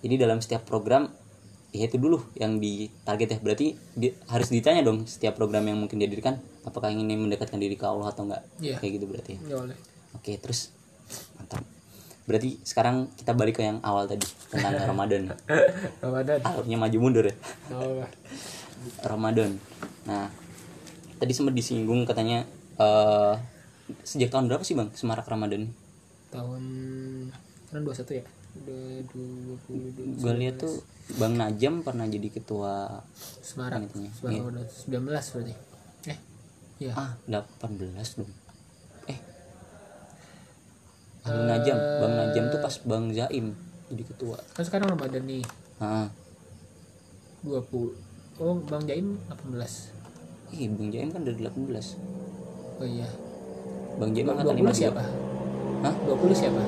ini dalam setiap program ya itu dulu yang ditarget ya. Berarti di- harus ditanya dong setiap program yang mungkin dihadirkan apakah ingin mendekatkan diri ke Allah atau enggak. Iya. Kayak gitu berarti. ya. boleh Oke, terus mantap. Berarti sekarang kita balik ke yang awal tadi tentang Ramadan. Ramadan Alurnya maju mundur ya. Ramadan. Nah, tadi sempat disinggung katanya eh sejak tahun berapa sih Bang Semarak Ramadan? tahun kan 21 ya Udah 20 gue lihat tuh Bang Najam pernah jadi ketua Semarang Intinya, Semarang udah 19 berarti. Eh iya. Ah 18 dong. Eh. Bang Najam Bang Najam tuh pas Bang Zaim jadi ketua. Kan sekarang Ramadan nih. Ah 20 oh Bang Jaim 18 ih Bang Zaim kan dari 18 oh iya. Bang Zaim angkatan 20 52 siapa Hah? 20 siapa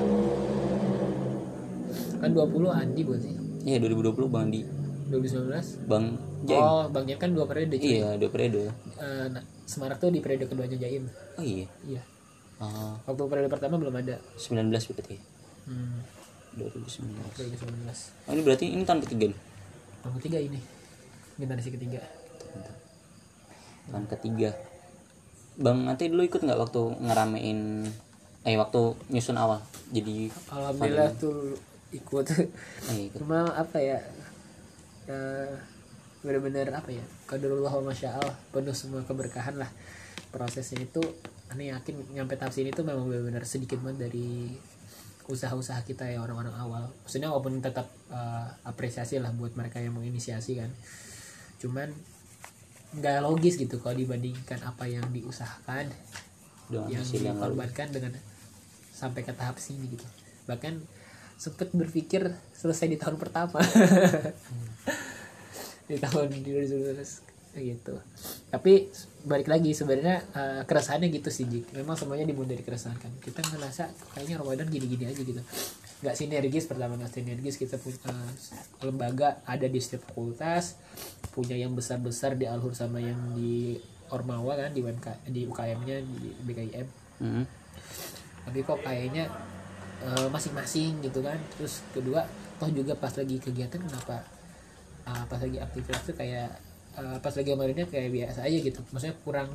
kan 20 Andi bukan sih Iya 2020 Bang Di 2019 Bang Jaim. oh Bang Jaim kan dua periode. Iya dua periode. Eh, nah, Semarak tuh di periode keduanya Jaim Oh iya. iya Ah, waktu periode pertama belum ada 19 berarti. hmm, 2019. 2019 Oh ini berarti ini tahun ketiga nih. tahun ketiga ini generasi ketiga Tahun ketiga. Bang nanti dulu ikut nggak waktu ngeramein eh waktu nyusun awal jadi alhamdulillah tuh ikut. Eh, ikut. cuma apa ya eh, bener-bener apa ya kaderullah wa masya Allah penuh semua keberkahan lah. Prosesnya itu aneh yakin nyampe tahap sini tuh memang benar-benar sedikit banget dari usaha-usaha kita ya orang-orang awal. Maksudnya walaupun tetap eh, apresiasi lah buat mereka yang menginisiasi kan. Cuman nggak logis gitu kalau dibandingkan apa yang diusahakan dengan yang hasil yang lalu. dikorbankan dengan sampai ke tahap sini gitu. Bahkan sempet berpikir selesai di tahun pertama. Di tahun 2019 gitu. Tapi balik lagi sebenarnya eh, keresahannya gitu sih Jik memang semuanya dimulai dari keresahan kan. Kita ngerasa kayaknya Ramadan gini-gini aja gitu. Nggak sinergis pertama nggak sinergis kita punya eh, lembaga ada di setiap fakultas punya yang besar-besar di Alhur sama yang di Ormawa kan di UMK di UKM-nya di BKIM Hmm. tapi kok kayaknya eh, masing-masing gitu kan. Terus kedua toh juga pas lagi kegiatan kenapa ah, pas lagi aktivitas tuh kayak eh, pas lagi kemarinnya kayak biasa aja gitu. Maksudnya kurang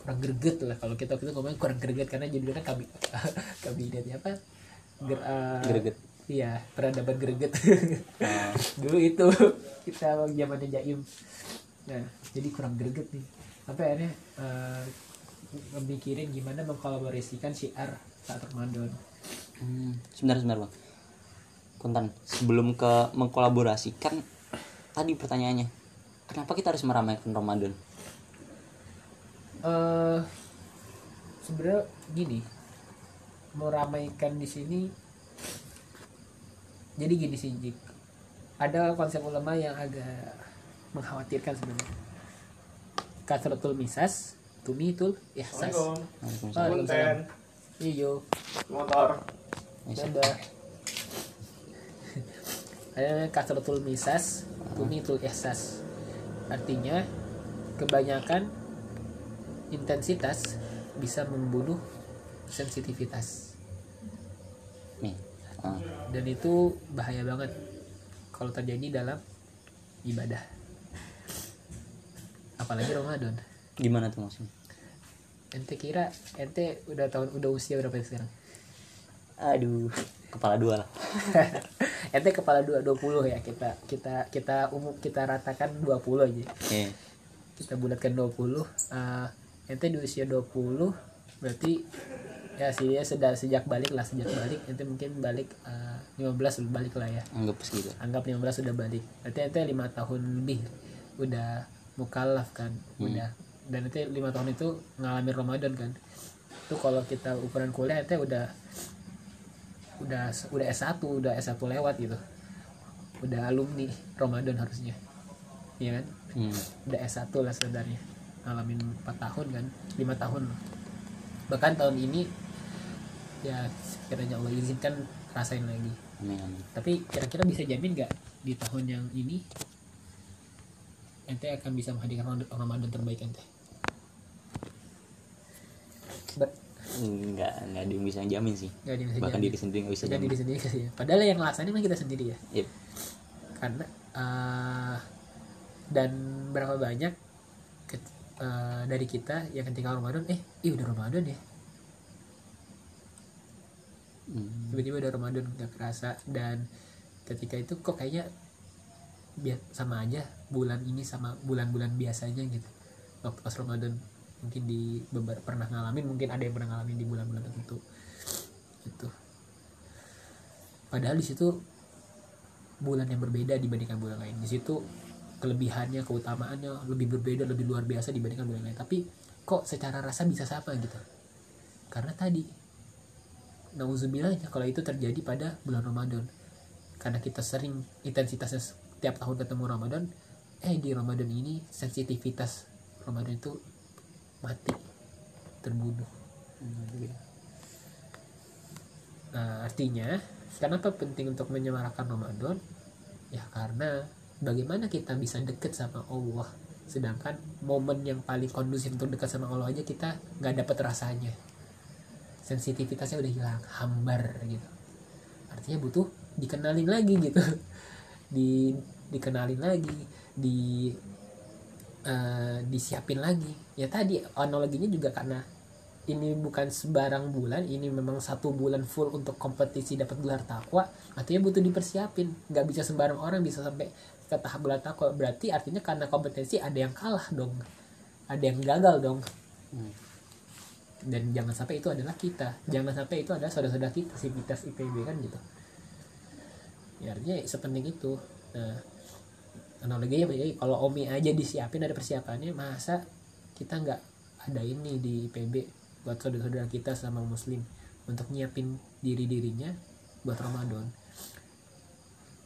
kurang greget lah kalau kita waktu itu ngomongnya kurang greget karena judulnya kan kabi kabinetnya apa? Ger, eh, Greget. iya peradaban greget. Ah, dulu itu kita zamannya jaim. Nah jadi kurang greget nih. Sampai akhirnya eh, mikirin gimana mengkolaborasikan syiar saat Ramadan hmm. Sebentar sebentar bang. Kontan sebelum ke mengkolaborasikan tadi pertanyaannya kenapa kita harus meramaikan Ramadan? eh sebenarnya gini meramaikan di sini jadi gini sih Jik. ada konsep ulama yang agak mengkhawatirkan sebenarnya kasratul misas tumitul ihsas Assalamualaikum. Waalaikumsalam. Iyo Motor. Dadah. Ada kasratul misas, tumitul ihsas. Artinya kebanyakan intensitas bisa membunuh sensitivitas. Nih. Ah, Dan itu bahaya banget kalau terjadi dalam ibadah. Apalagi Ramadan. gimana tuh maksudnya? Ente kira ente udah tahun udah usia berapa sekarang? Aduh, kepala dua lah. ente kepala dua 20 ya kita kita kita umum kita ratakan 20 aja. Iya. kita bulatkan 20 uh, ente di usia 20 berarti ya sih ya sudah sejak balik lah sejak balik ente mungkin balik uh, 15 udah balik lah ya Anggap segitu. anggap 15 sudah balik berarti ente lima tahun lebih udah mukallaf kan udah dan ente lima tahun itu ngalamin Ramadan kan. Itu kalau kita ukuran kuliah ente udah udah udah S1 udah S1 lewat gitu. Udah alumni Ramadan harusnya. Iya kan? Hmm. udah S1 lah sebenarnya. Ngalamin 4 tahun kan. 5 tahun. Bahkan tahun ini ya sekiranya Allah izinkan rasain lagi. Amin, amin. tapi kira-kira bisa jamin nggak di tahun yang ini ente akan bisa menghadirkan Ramadan- terbaik ente Enggak, enggak ada yang bisa jamin sih. nggak ada yang bisa Bahkan jamin. diri sendiri nggak bisa jamin. diri sendiri sih padahal yang ngelaksanain mah kita sendiri ya Yep. karena eh, dan berapa banyak ket- eh, dari kita yang ketika Ramadan eh ih udah Ramadan ya Hmm. tiba-tiba udah Ramadan nggak kerasa dan ketika itu kok kayaknya biar sama aja bulan ini sama bulan-bulan biasanya gitu waktu pas Ramadan mungkin di beberapa pernah ngalamin mungkin ada yang pernah ngalamin di bulan-bulan tertentu. Gitu. Padahal di situ bulan yang berbeda dibandingkan bulan lain. Di situ kelebihannya keutamaannya lebih berbeda lebih luar biasa dibandingkan bulan lain. Tapi kok secara rasa bisa sama gitu? Karena tadi Nauzubillah kalau itu terjadi pada bulan Ramadan. Karena kita sering intensitasnya setiap tahun ketemu Ramadan eh di Ramadan ini sensitivitas Ramadan itu mati terbunuh. Nah, artinya kenapa penting untuk menyemarakan Ramadan? Ya karena bagaimana kita bisa deket sama Allah sedangkan momen yang paling kondusif untuk dekat sama Allah aja kita nggak dapet rasanya. Sensitivitasnya udah hilang hambar gitu. Artinya butuh dikenalin lagi gitu. Di dikenalin lagi di eh, disiapin lagi. Ya tadi analoginya juga karena ini bukan sembarang bulan ini memang satu bulan full untuk kompetisi dapat gelar takwa artinya butuh dipersiapin. Nggak bisa sembarang orang bisa sampai ke tahap gelar takwa. Berarti artinya karena kompetisi ada yang kalah dong. Ada yang gagal dong. Hmm. dan jangan sampai itu adalah kita. Jangan sampai itu adalah saudara-saudara kita sivitas IPB kan gitu. Ya artinya sepenting itu. Nah analoginya kalau Omi aja disiapin ada persiapannya masa kita nggak ada ini di IPB buat saudara-saudara kita sama muslim untuk nyiapin diri dirinya buat Ramadan?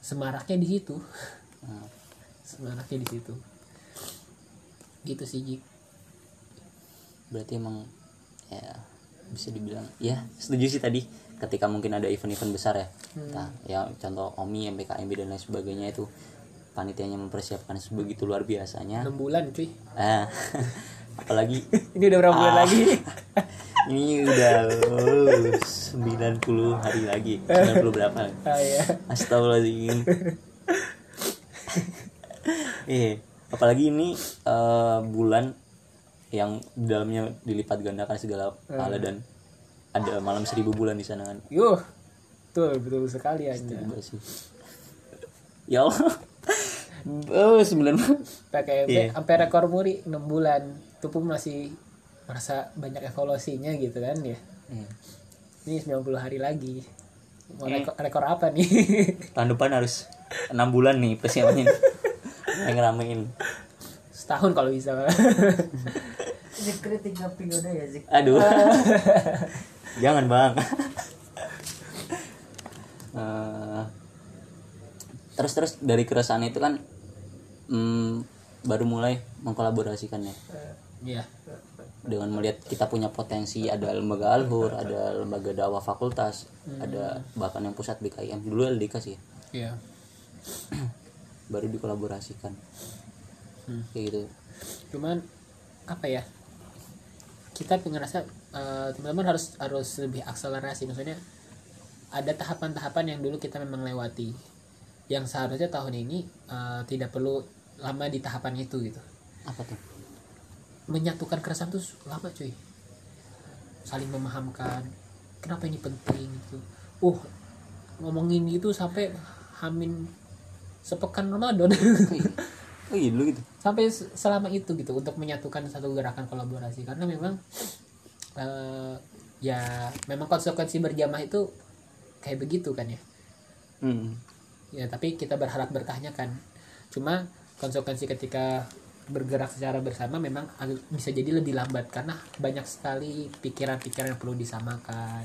Semaraknya di situ. Hmm. semaraknya di situ. Gitu sih Jik. berarti emang ya bisa dibilang ya setuju sih tadi ketika mungkin ada event-event besar ya. Nah ya contoh OMI MPKMB dan lain sebagainya itu panitianya mempersiapkan sebegitu luar biasanya enam bulan cuy ah apalagi ini udah berapa bulan Ah. lagi ini udah oh, 90 hari lagi 90 berapa ah, ya. Astagfirullahaladzim Iya, apalagi ini eh, bulan yang dalamnya dilipat gandakan segala pahala dan ada malam seribu bulan di sana kan. Yuh, betul betul sekali aja. Ya Allah. Oh, sembilan PKMB Iya. sampai rekor muri 6 bulan. Itu pun masih merasa banyak evaluasinya gitu kan ya. Iya. Ini 90 hari lagi. Mau Eh. rekor, rekor apa nih? Tahun depan harus enam bulan nih persiapannya. Yang ngeramein. Setahun kalau bisa. Kritik ngapain udah ya Zik Aduh. Jangan bang. Eh, terus terus dari keresahan itu kan mm, baru mulai mengkolaborasikannya Iya. dengan melihat kita punya potensi ada lembaga alhur ada lembaga dakwah fakultas ada bahkan yang pusat BKIM dulu LDK sih Iya. baru dikolaborasikan Hmm. kayak gitu Cuman apa ya? Kita ngerasa eh, teman-teman harus harus lebih akselerasi maksudnya ada tahapan-tahapan yang dulu kita memang lewati yang seharusnya tahun ini eh, tidak perlu lama di tahapan itu gitu. Apa tuh? Menyatukan keresahan tuh lama cuy. Saling memahamkan. Kenapa ini penting gitu. Uh ngomongin itu sampai hamin sepekan Ramadan. Oh iya dulu gitu. Sampai se- selama itu gitu untuk menyatukan satu gerakan kolaborasi. Karena memang eh, ya memang konsekuensi berjamaah itu kayak begitu kan ya. Hmm. Ya tapi kita berharap berkahnya kan. Cuma konsekuensi ketika bergerak secara bersama memang bisa jadi lebih lambat karena banyak sekali pikiran-pikiran yang perlu disamakan.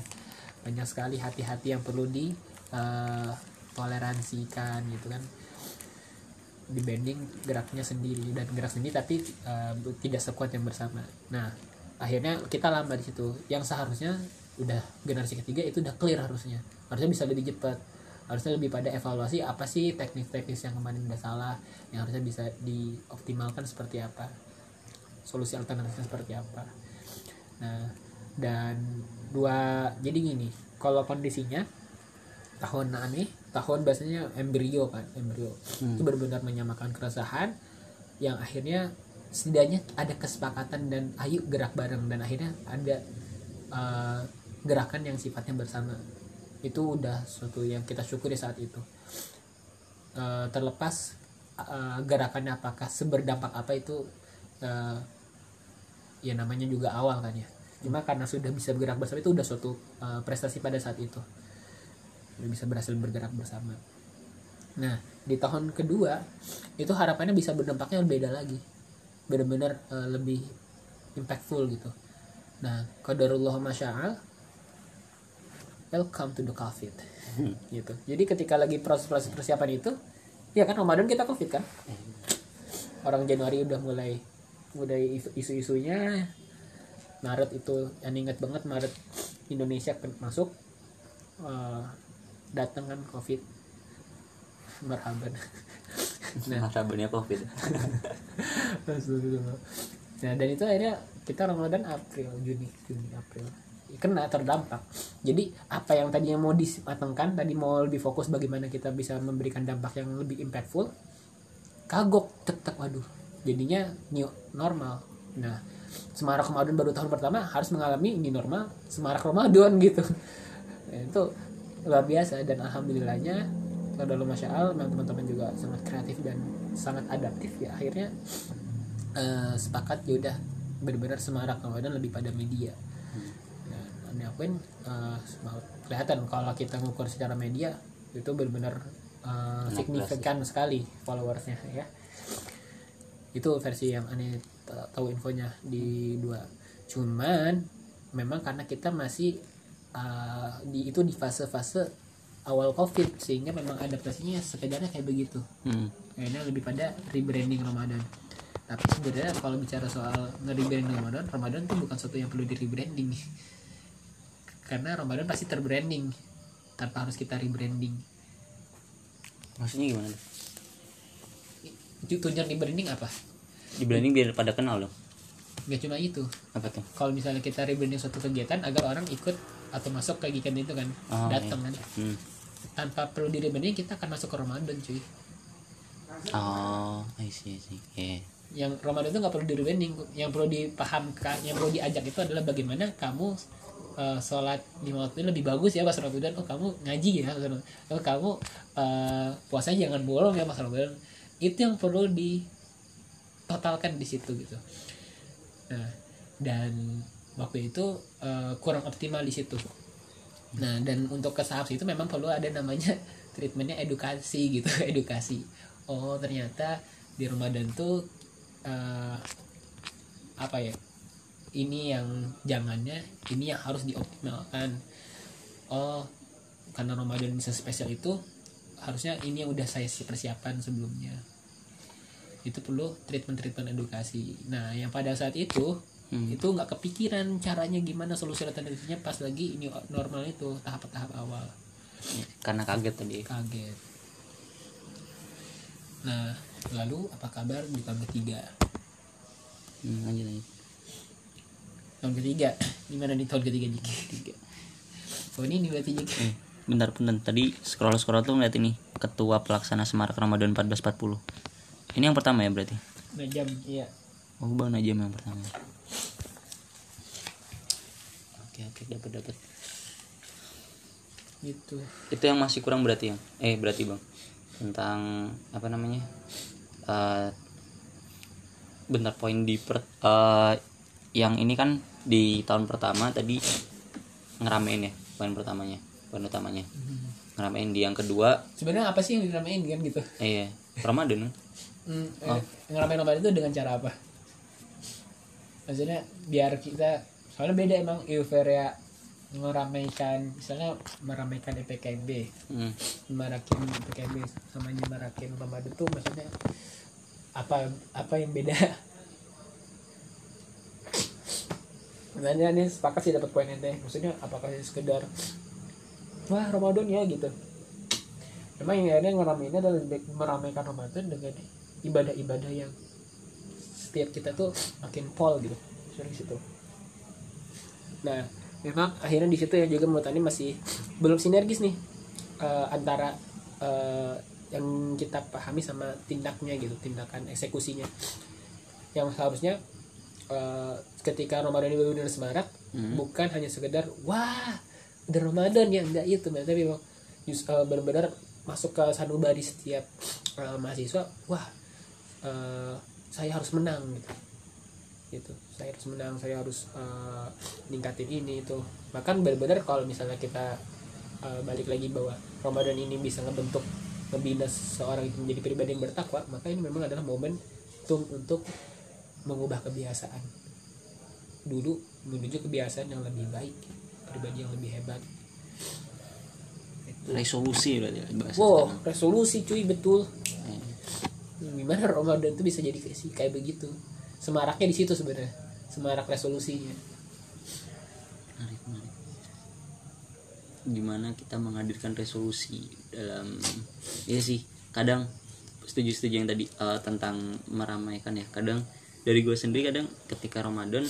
Banyak sekali hati-hati yang perlu di eh, toleransikan gitu kan. Dibanding geraknya sendiri dan gerak sendiri tapi bu- tidak sekuat yang bersama. Nah akhirnya kita lambat di situ. Yang seharusnya udah generasi ketiga itu udah clear harusnya. Harusnya bisa lebih cepat harusnya lebih pada evaluasi apa sih teknis-teknis yang kemarin udah salah yang harusnya bisa dioptimalkan seperti apa solusi alternatifnya seperti apa. Nah dan dua jadi gini kalau kondisinya tahun aneh tahun biasanya embrio kan embrio. Itu benar-benar menyamakan keresahan yang akhirnya setidaknya ada kesepakatan dan ayo gerak bareng dan akhirnya ada eh, gerakan yang sifatnya bersama itu udah suatu yang kita syukuri saat itu. Eh, terlepas eh, gerakannya apakah seberdampak apa itu eh, ya namanya juga awal kan ya. Cuma karena sudah bisa bergerak bersama itu udah suatu eh, prestasi pada saat itu. Udah bisa berhasil bergerak bersama. Nah di tahun kedua itu harapannya bisa berdampaknya beda lagi. Benar-benar eh, lebih impactful gitu. Nah qadarullah masya'al welcome to the covid. Gitu. Jadi ketika lagi proses-proses persiapan itu ya kan Ramadan kita covid kan? Orang Januari udah mulai mulai isu- isu-isunya. Maret itu yang inget banget Maret Indonesia masuk eh, datang kan covid. Marhaban nah. Marhabannya covid. Nah dan itu akhirnya kita Ramadan April Juni Juni April kena terdampak. Jadi apa yang tadinya mau dimatangkan tadi mau lebih fokus bagaimana kita bisa memberikan dampak yang lebih impactful kagok tetap waduh jadinya new normal. Nah Semarak Ramadan baru tahun pertama harus mengalami ini normal Semarak Ramadan gitu. Nah, itu luar biasa dan alhamdulillahnya kalau masya Allah teman-teman juga sangat kreatif dan sangat adaptif ya akhirnya eh, sepakat ya udah benar-benar semarak Ramadan lebih pada media ini akuin eh, semua- kelihatan kalau kita ngukur secara media itu benar-benar Naik signifikan sekali followersnya ya. Itu versi yang aneh tahu infonya di dua. Cuman memang karena kita masih eh, di itu di fase-fase awal covid sehingga memang adaptasinya sekedarnya kayak begitu. Hmm. kayaknya lebih pada rebranding Ramadan. Tapi sebenarnya kalau bicara soal nge-rebranding Ramadan Ramadan itu bukan sesuatu yang perlu di rebranding karena Ramadan pasti terbranding tanpa harus kita rebranding. Maksudnya gimana itu tujuan rebranding apa? Di branding biar pada kenal dong. Nggak cuma itu. Apa tuh? Kalau misalnya kita rebranding suatu kegiatan agar orang ikut atau masuk ke kegiatan itu kan Oh, datang kan. Hmm. tanpa perlu di rebranding kita akan masuk ke Ramadan cuy. Oh I see, I see. Yeah. yang Ramadan itu nggak perlu di rebranding. Yang perlu dipahamkan yang perlu diajak itu adalah bagaimana kamu eh, sholat lima waktu lebih bagus ya pas Ramadan. Oh kamu ngaji ya oh kamu eh, puasanya jangan bolong ya pas Ramadan. Itu yang perlu ditotalkan di situ gitu. Nah dan waktu itu eh, kurang optimal di situ. Nah dan untuk ke tahap itu memang perlu ada namanya treatmentnya edukasi gitu. Edukasi. Oh ternyata di Ramadan tuh eh, apa ya ini yang jangannya ini yang harus dioptimalkan. Oh karena Ramadan bisa spesial itu harusnya ini yang udah saya persiapan sebelumnya. Itu perlu treatment treatment edukasi. Nah yang pada saat itu Hmm. itu nggak kepikiran caranya gimana solusi alternatifnya pas lagi ini normal itu tahap-tahap awal. Ya, karena kaget tadi. Kaget. Nah lalu apa kabar di tahun ketiga? Hmm, lanjut lanjut tahun ketiga. Gimana nih tahun ketiga Jiki tiga oh ini nih berarti Jiki eh, bentar bentar. Tadi scroll scroll tuh ngeliat ini ketua pelaksana semarak ramadan 1440 ini yang pertama ya berarti? Najam iya. Oh bang Najam yang pertama. Oke oke dapat dapat gitu. Itu yang masih kurang berarti ya? Eh berarti bang. Tentang apa namanya? Eh bentar poin di per, eh, yang ini kan di tahun pertama tadi ngeramein ya poin pertamanya poin utamanya. Ngeramein di yang kedua. Sebenarnya apa sih yang dinamain kan gitu? Iya, Ramadan. Hmm, eh, ngeramein Ramadan itu dengan cara apa? Maksudnya biar kita soalnya beda emang euforia meramaikan misalnya meramaikan EPKB hmm. marakin PKB sama marakin Ramadan tuh maksudnya apa apa yang beda sebenarnya ini sepakat sih dapat poin ente. Maksudnya apakah sekedar wah Ramadan ya gitu. Memang yang akhirnya ngeraminnya adalah lebih meramaikan Ramadan dengan ibadah-ibadah yang setiap kita tuh makin pol gitu. Dari situ. Nah memang akhirnya di situ yang juga menurut Ani masih belum sinergis nih eh, antara eh, yang kita pahami sama tindaknya gitu tindakan eksekusinya. Yang seharusnya eh, ketika Ramadan ini benar-benar semarak Hmm. bukan hanya sekedar wah udah Ramadan ya. Enggak itu tapi memang eh, benar-benar masuk ke sanubari setiap eh, mahasiswa wah eh, saya harus menang gitu. Gitu. Saya harus menang saya harus eh, ningkatin ini itu. Bahkan benar-benar kalau misalnya kita eh, balik lagi bahwa Ramadan ini bisa ngebentuk ngebina seorang itu menjadi pribadi yang bertakwa maka ini memang adalah momen untuk mengubah kebiasaan. Dulu menuju kebiasaan yang lebih baik pribadi yang lebih hebat. Resolusi berarti bahasa wow sekarang. resolusi cuy betul. Eh, gimana Ramadan tuh bisa jadi kayak begitu? Semaraknya di situ sebenarnya semarak resolusinya. Menarik, menarik. gimana kita menghadirkan resolusi dalam ya sih kadang setuju setuju yang tadi eh, tentang meramaikan ya kadang dari gue sendiri kadang ketika Ramadan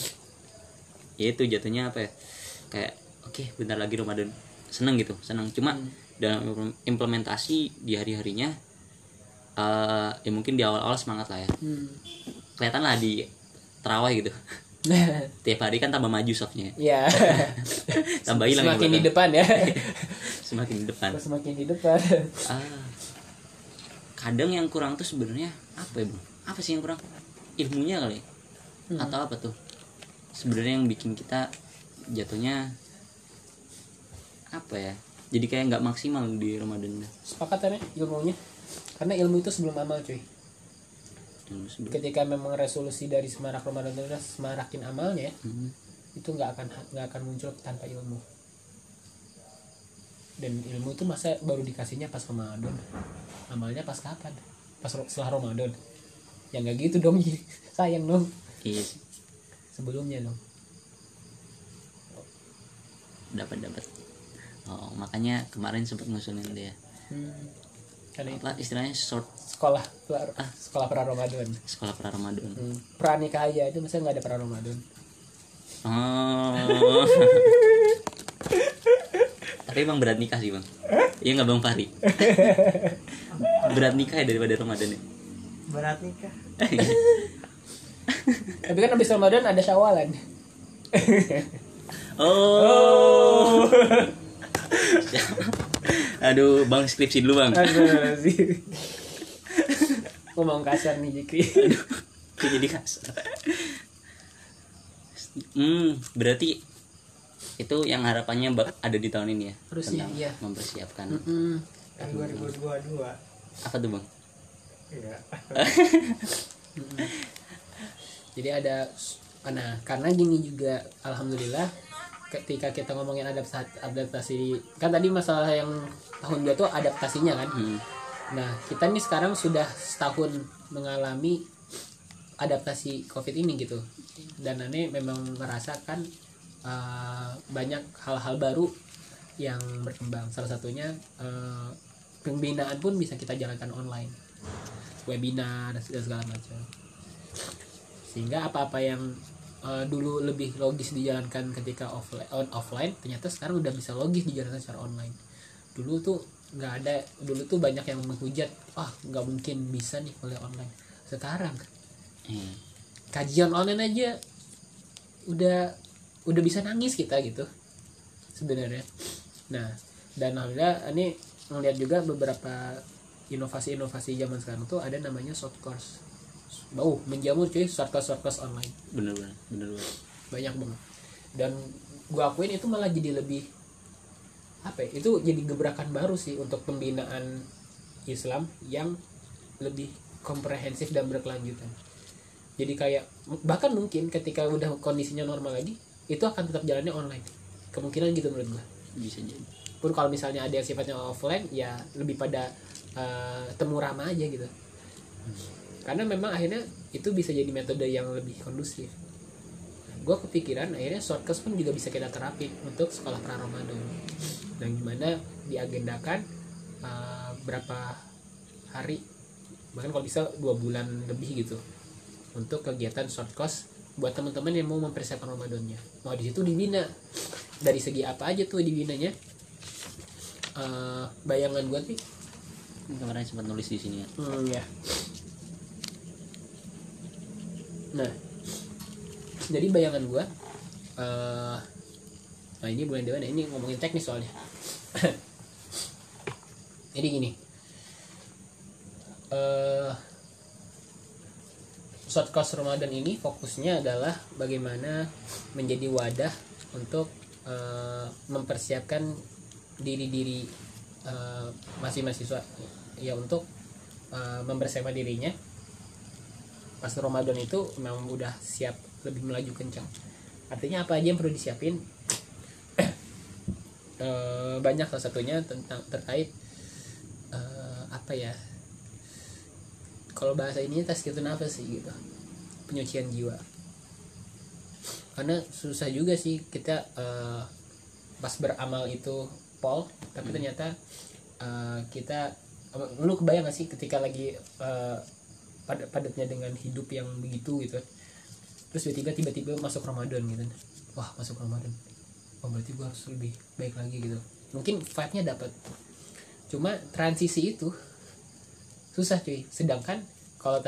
ya itu jatuhnya apa ya kayak oke bentar lagi Ramadan. Seneng gitu seneng. Cuma dalam impl- implementasi di hari harinya eh ya mungkin di awal awal semangat lah ya. Hmm. kelihatan lah di terawih gitu. Tiap hari kan tambah maju softnya. Ya tambah hilang semakin di depan ya. Semakin di depan. Semakin di depan. Ah. Kadang yang kurang tuh sebenarnya apa ya bro apa sih yang kurang ilmunya kali. Atau apa tuh? Sebenarnya yang bikin kita jatuhnya apa ya? Jadi kayak nggak maksimal di Ramadan. Sepakat ya ilmunya. Karena ilmu itu sebelum amal cuy. Ilmu sebelum- ketika memang resolusi dari semarak Ramadan itu semarakin amalnya Hmm. itu nggak akan nggak akan muncul tanpa ilmu. Dan ilmu itu masa baru dikasihnya pas Ramadan. Amalnya pas kapan? Pas setelah Ramadan ya nggak gitu dong sayang dong. Iya sih. Sebelumnya dong. Dapat dapat. Oh makanya kemarin sempat ngusulin dia. Hmm. itu apa istilahnya? Short sekolah pra- sekolah pra Ramadan. Sekolah pra Ramadan. Hmm. pranikah aja itu masa nggak ada pra Ramadan. Oh. Tapi emang berat nikah sih bang. Iya nggak bang Fahri? Berat nikah ya daripada Ramadan ya berat nikah tapi kan habis Ramadan ada syawalan. Oh. Aduh bang skripsi dulu bang. Aduh ngomong kasar nih Jikri. Kok jadi kasar. Hmm berarti itu yang harapannya ada di tahun ini ya? Harusnya, iya. mempersiapkan. Mm-mm. kan 2022 apa tuh bang iya. Jadi ada nah karena gini juga alhamdulillah ketika kita ngomongin adaptasi adaptasi kan tadi masalah yang tahun dia tuh adaptasinya kan? Hmm. nah kita nih sekarang sudah setahun mengalami adaptasi covid ini gitu. Dan aneh memang merasakan uh, banyak hal-hal baru yang berkembang. Salah satunya uh, pembinaan pun bisa kita jalankan online webinar dan segala macam. Sehingga apa-apa yang uh, dulu lebih logis dijalankan ketika offline on offline ternyata sekarang udah bisa logis dijalankan secara online. Dulu tuh nggak ada dulu tuh banyak yang menghujat ah nggak mungkin bisa nih oleh online. Sekarang Eh, kajian online aja udah udah bisa nangis kita gitu sebenarnya. Nah dan alhamdulillah ini ngeliat juga beberapa inovasi-inovasi zaman sekarang tuh ada namanya short course. Bau menjamur cuy short course short course online. Bener bener bener banget. Banyak banget. Dan gua akuin itu malah jadi lebih apa ya, itu jadi gebrakan baru sih untuk pembinaan Islam yang lebih komprehensif dan berkelanjutan. Jadi kayak bahkan mungkin ketika udah kondisinya normal lagi itu akan tetap jalannya online. Kemungkinan gitu menurut gua. Bisa jadi. Pun kalau misalnya ada yang sifatnya offline ya lebih pada eh, temu ramah aja gitu. Karena memang akhirnya itu bisa jadi metode yang lebih kondusif. Gue kepikiran akhirnya shortcut pun juga bisa kita terapin untuk sekolah pra Ramadan. Dan gimana diagendakan eh, berapa hari bahkan kalau bisa dua bulan lebih gitu untuk kegiatan short course buat teman-teman yang mau mempersiapkan Ramadannya. Mau di situ dibina. Dari segi apa aja tuh dibinanya? Eh, bayangan gue sih kemarin sempat nulis di sini ya Hmm, ya. Nah, jadi bayangan gua eh nah ini bulan dewan ya, ini ngomongin teknis soalnya. jadi gini. Short course Ramadan ini fokusnya adalah bagaimana menjadi wadah untuk eh, mempersiapkan diri-diri eh, masih mahasiswa ya untuk eh, mempersiapkan dirinya. Pas Ramadan itu memang udah siap lebih melaju kencang. Artinya apa aja yang perlu disiapin? Eh, banyak salah satunya tentang terkait eh, apa ya? Kalau bahasa ini tes gitu nafas sih gitu. Penyucian jiwa. Karena susah juga sih kita eh, pas beramal itu pol tapi ternyata uh, kita lu kebayang gak sih ketika lagi uh, padat padatnya dengan hidup yang begitu gitu? Terus tiba-tiba tiba-tiba masuk Ramadan gitu. Wah masuk Ramadan. Oh berarti gue harus lebih baik lagi gitu. Mungkin vibe-nya dapat cuma transisi itu susah cuy. Sedangkan